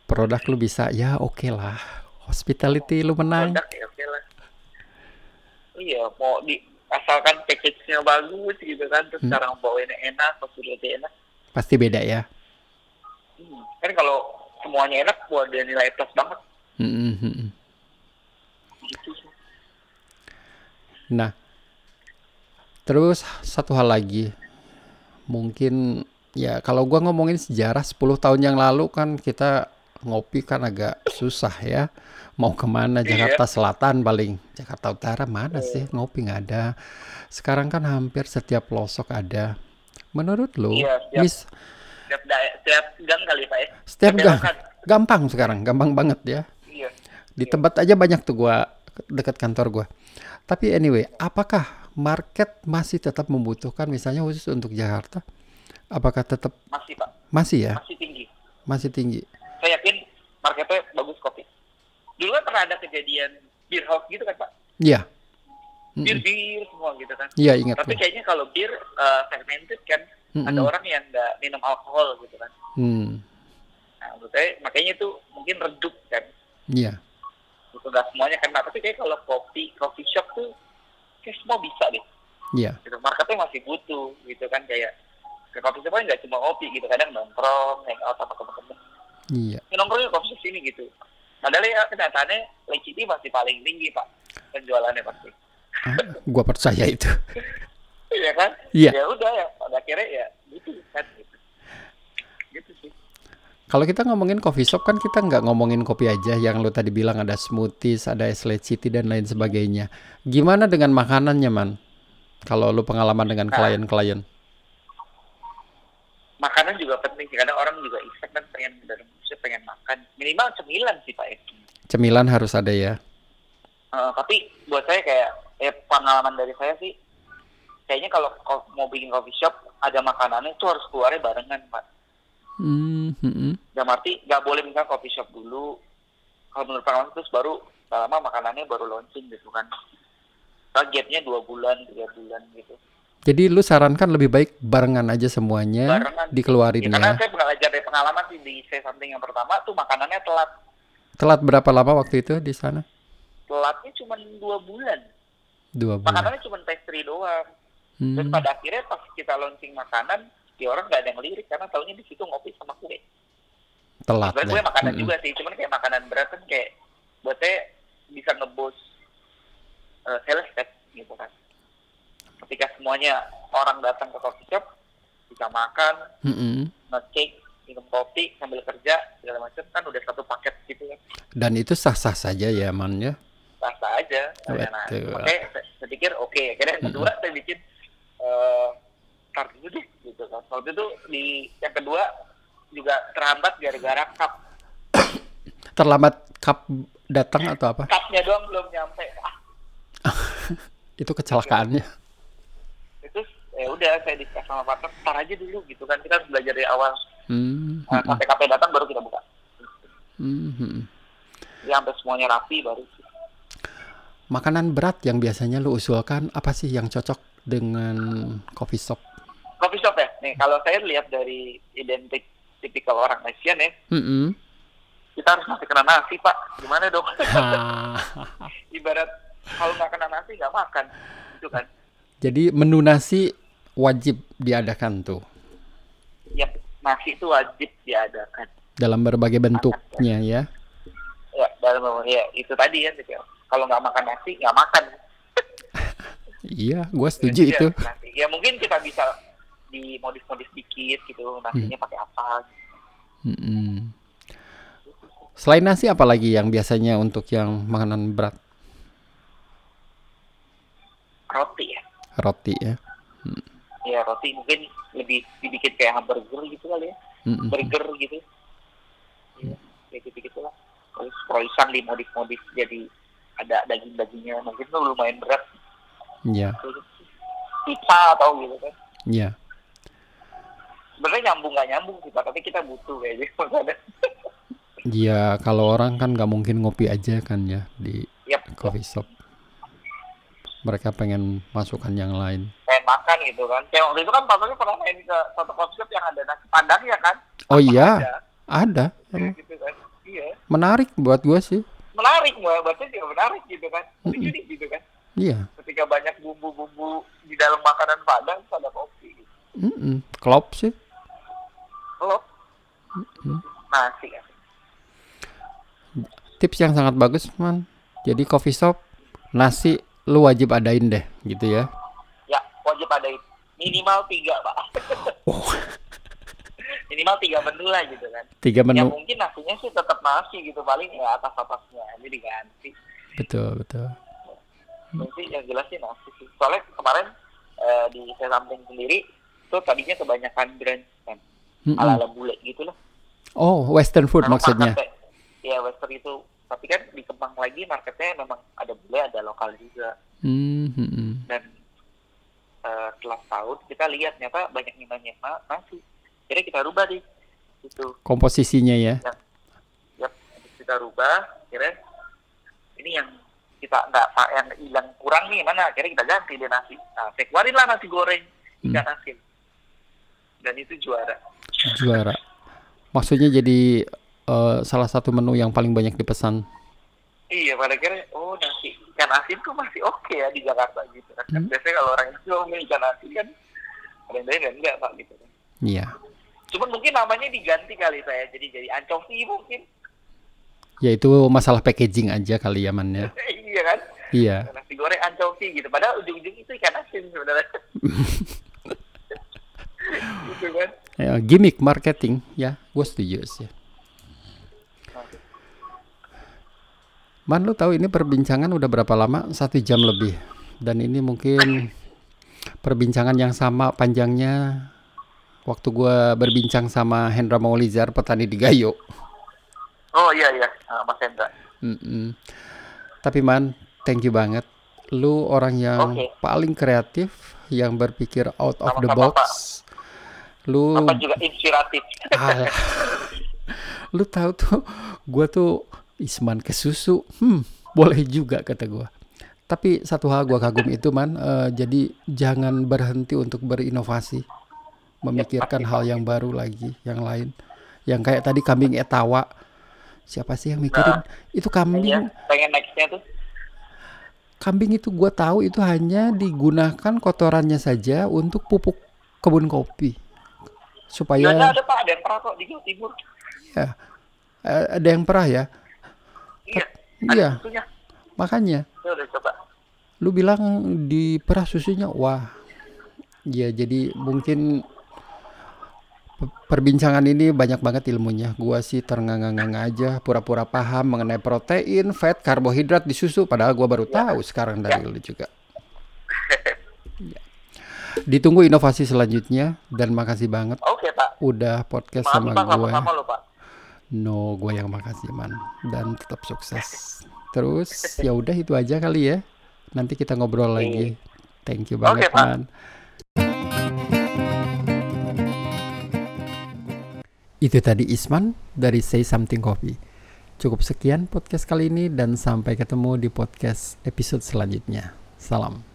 Produk lu bisa ya oke lah. Hospitality lu menang. Produk ya oke lah. Iya, mau di asalkan package-nya bagus gitu kan, terus Hmm. cara bawainnya enak, facility enak. Pasti beda ya. Hmm. Kan kalau semuanya enak, buat dia nilai plus banget. Mm-mm, mm-mm. Gitu sih. Nah, terus satu hal lagi, mungkin ya kalau gua ngomongin sejarah 10 tahun yang lalu kan kita ngopi kan agak susah ya. Mau ke mana? Iya. Jakarta Selatan paling, Jakarta Utara mana sih ngopi nggak ada. Sekarang kan hampir setiap pelosok ada. Menurut lu, Iya, siap. mis Setiap, setiap gang kali, Pak ya. setiap Setiap gang gampang sekarang, gampang banget ya. Iya. Di tempat aja banyak tuh gua dekat kantor gua. Tapi anyway, apakah market masih tetap membutuhkan misalnya khusus untuk Jakarta? Apakah tetap Masih, Pak. masih ya? Masih tinggi. Masih tinggi. saya yakin marketnya bagus kopi. Dulu kan pernah ada kejadian beer house gitu kan Pak. Iya. Bir bir semua gitu kan Iya ingat tapi gua. kayaknya kalau bir eh, fermented kan ada Mm-mm. orang yang nggak minum alkohol gitu kan Hmm. nah menurut saya makanya itu mungkin redup kan Iya. gitu nggak semuanya kan nah, tapi kayak kalau kopi coffee shop tuh kayak semua bisa deh Iya. gitu marketnya masih butuh gitu kan kayak ke coffee shop kan nggak cuma kopi gitu kadang nongkrong hangout sama temen-temen Iya. ya, nongkrongnya coffee shop sini gitu padahal ya kenyataannya Lake City masih paling tinggi pak penjualannya pasti Ah, gua percaya itu. <laughs> Iya kan Iya. ya udah ya pada akhirnya ya gitu kan gitu gitu sih Kalau kita ngomongin coffee shop kan kita nggak ngomongin kopi aja yang lu tadi bilang ada smoothies, ada es city dan lain sebagainya. Gimana dengan makanannya, Man? Kalau lu pengalaman dengan Nah. Makanan juga penting sih kadang orang juga iseng kan pengen dari manusia pengen makan. Minimal cemilan sih pak ya. Cemilan harus ada ya. Eh, tapi buat saya kayak eh, pengalaman dari saya sih kayaknya kalau mau bikin coffee shop ada makanannya itu harus keluarnya barengan pak. Hmm, hmm, hmm. Dalam arti nggak boleh misalnya coffee shop dulu. Kalau menurut pengalaman terus baru lama makanannya baru launching gitu kan. Gapnya dua bulan tiga bulan gitu Jadi lu sarankan lebih baik barengan aja semuanya, Barengan. dikeluarin ya, karena ya. saya belajar dari pengalaman sih di say something yang pertama tuh makanannya telat Telat berapa lama waktu itu di sana? telatnya cuma dua bulan Dua bulan. makanannya cuma pastry doang terus Hmm, pada akhirnya pas kita launching makanan ya orang nggak ada yang ngelirik karena taunya di situ ngopi sama kue telat Sebenarnya gue makanan Mm-mm. juga sih, cuman kayak makanan berat kan kayak buat saya bisa ngebos uh, sales kan gitu kan. Ketika semuanya orang datang ke coffee shop bisa makan, Mm-mm. nge-cake, minum kopi sambil kerja segala macam kan udah satu paket gitu kan. Dan itu sah-sah saja ya, Man ya. Rasa aja. Nah, Betul. makanya saya, saya pikir oke. Akhirnya yang kedua saya bikin eh tar dulu deh gitu kan. Waktu itu di yang kedua juga terhambat gara-gara cup. <coughs> Terlambat cup datang atau apa? Cupnya doang belum nyampe. Ah, <laughs> Itu kecelakaannya. Ya udah saya discuss sama partner tar aja dulu gitu kan kita harus belajar dari awal Hmm, nah, mm-mm. sampai KP datang baru kita buka Hmm, hmm. ya sampai semuanya rapi baru Makanan berat yang biasanya lu usulkan apa sih yang cocok dengan coffee shop? coffee shop ya nih kalau saya lihat dari identik tipikal orang Asian ya Mm-mm. kita harus masih kena nasi pak gimana dong <laughs> ibarat kalau nggak kena nasi nggak makan itu kan Jadi menu nasi wajib diadakan tuh ya nasi itu wajib diadakan dalam berbagai bentuknya ya. ya dalam ya itu tadi ya gitu. kalau nggak makan nasi nggak makan <laughs> Iya, gua setuju Iya, itu. nasi. ya mungkin kita bisa dimodif-modif dikit gitu nasinya Hmm. pakai apa Mm-mm. Selain nasi apa lagi yang biasanya untuk yang makanan berat? roti ya Roti ya. Ya roti mungkin lebih dibikin kayak hamburger gitu kali ya. Mm-mm. burger gitu. Ya kayak gitu gitu lah. Terus croissant dimodif-modif jadi ada daging-dagingnya. Mungkin itu lumayan berat. Iya, Kayak gitu. pizza atau gitu kan. Iya. sebenarnya nyambung nggak nyambung sih Pak, tapi kita butuh kayak gitu <laughs> Makanya, Iya, kalau orang kan nggak mungkin ngopi aja kan ya di yap. coffee shop. Mereka pengen masukkan yang lain. Makan gitu kan kayak waktu itu kan Pak pernah main ke satu shop yang ada nasi padang ya kan Oh iya, Ada. ada. Kayak gitu kan iya Menarik buat gua sih. menarik mbak berarti juga menarik gitu kan Mm-mm. unik gitu kan Iya. ketika banyak bumbu-bumbu di dalam makanan padang ada kopi gitu. Mm-mm. Klop sih. Lo nasi kan Tips yang sangat bagus, man. Jadi coffee shop nasi lu wajib adain deh, gitu ya. Ya wajib ada itu. minimal tiga pak <laughs> Oh, minimal tiga menu lah gitu kan tiga ya menu. mungkin nasinya sih tetap nasi gitu paling ya atas atasnya jadi diganti Betul, betul. Mungkin yang jelas sih nasi sih soalnya kemarin eh, di saya samping sendiri tuh tadinya kebanyakan brand kan Mm-mm. ala ala bule gitu lah Oh, western food Memang maksudnya. ya western itu tapi kan dikembang lagi marketnya memang ada bule ada lokal juga hmm, hmm. dan eh, setelah tahun kita lihat ternyata banyak yang nanya "Ma, nasi jadi kita rubah deh itu Komposisinya ya. yap kita rubah kira ini yang kita nggak yang hilang kurang nih mana akhirnya kita ganti deh nasi nah, saya keluarin lah nasi goreng ikan Hmm. asin dan itu juara Juara. Maksudnya jadi eh, salah satu menu yang paling banyak dipesan. Iya pada akhirnya oh nasi ikan asin tuh masih oke ya di Jakarta gitu kan Hmm. biasanya kalau orang itu ngomongin ikan asin kan ada yang lain enggak pak gitu kan Iya. cuman mungkin namanya diganti kali saya jadi jadi ancovi mungkin Ya itu masalah packaging aja kali ya man ya. <laughs> iya kan Iya. nasi goreng ancovi gitu padahal ujung-ujung itu ikan asin sebenarnya <laughs> gitu kan Ya, gimmick marketing ya, gue setuju sih. Man lu tahu ini perbincangan udah berapa lama? Satu jam lebih. Dan ini mungkin perbincangan yang sama panjangnya waktu gua berbincang sama Hendra Maulizar petani di Gayo. oh iya iya Ah, Mas Hendra Mm-mm. Tapi man, thank you banget. Lu orang yang Oke. paling kreatif, yang berpikir out of the box. Lu apa juga inspiratif Alah. <laughs> Lu tahu tuh, gua tuh Isman ke susu. Hmm, boleh juga kata gua. Tapi satu hal gua kagum itu man, eh, jadi jangan berhenti untuk berinovasi. Memikirkan hal yang baru lagi, yang lain. Yang kayak tadi kambing etawa. Siapa sih yang mikirin? itu kambing, pengen nextnya tuh kambing itu gua tahu itu hanya digunakan kotorannya saja untuk pupuk kebun kopi. Supaya Iya, ada pak ada yang pernah kok di Jawa Timur ya, ada yang perah ya. Iya Iya. susunya Makanya. Saya udah coba. Lu bilang di perah susunya wah. Ya jadi mungkin pe- perbincangan ini banyak banget ilmunya. Gua sih ternganga-nganga aja pura-pura paham mengenai protein fat karbohidrat di susu. Padahal gua baru tahu sekarang dari lu juga. Ya. ditunggu inovasi selanjutnya dan makasih banget oke pak. udah podcast makasih sama pak gue sama-sama lo pak No, gue yang makasih man dan tetap sukses. Terus ya udah itu aja kali ya. Nanti kita ngobrol lagi. Thank you banget Pak. man. Itu tadi Isman dari Say Something Coffee. Cukup sekian podcast kali ini dan sampai ketemu di podcast episode selanjutnya. Salam.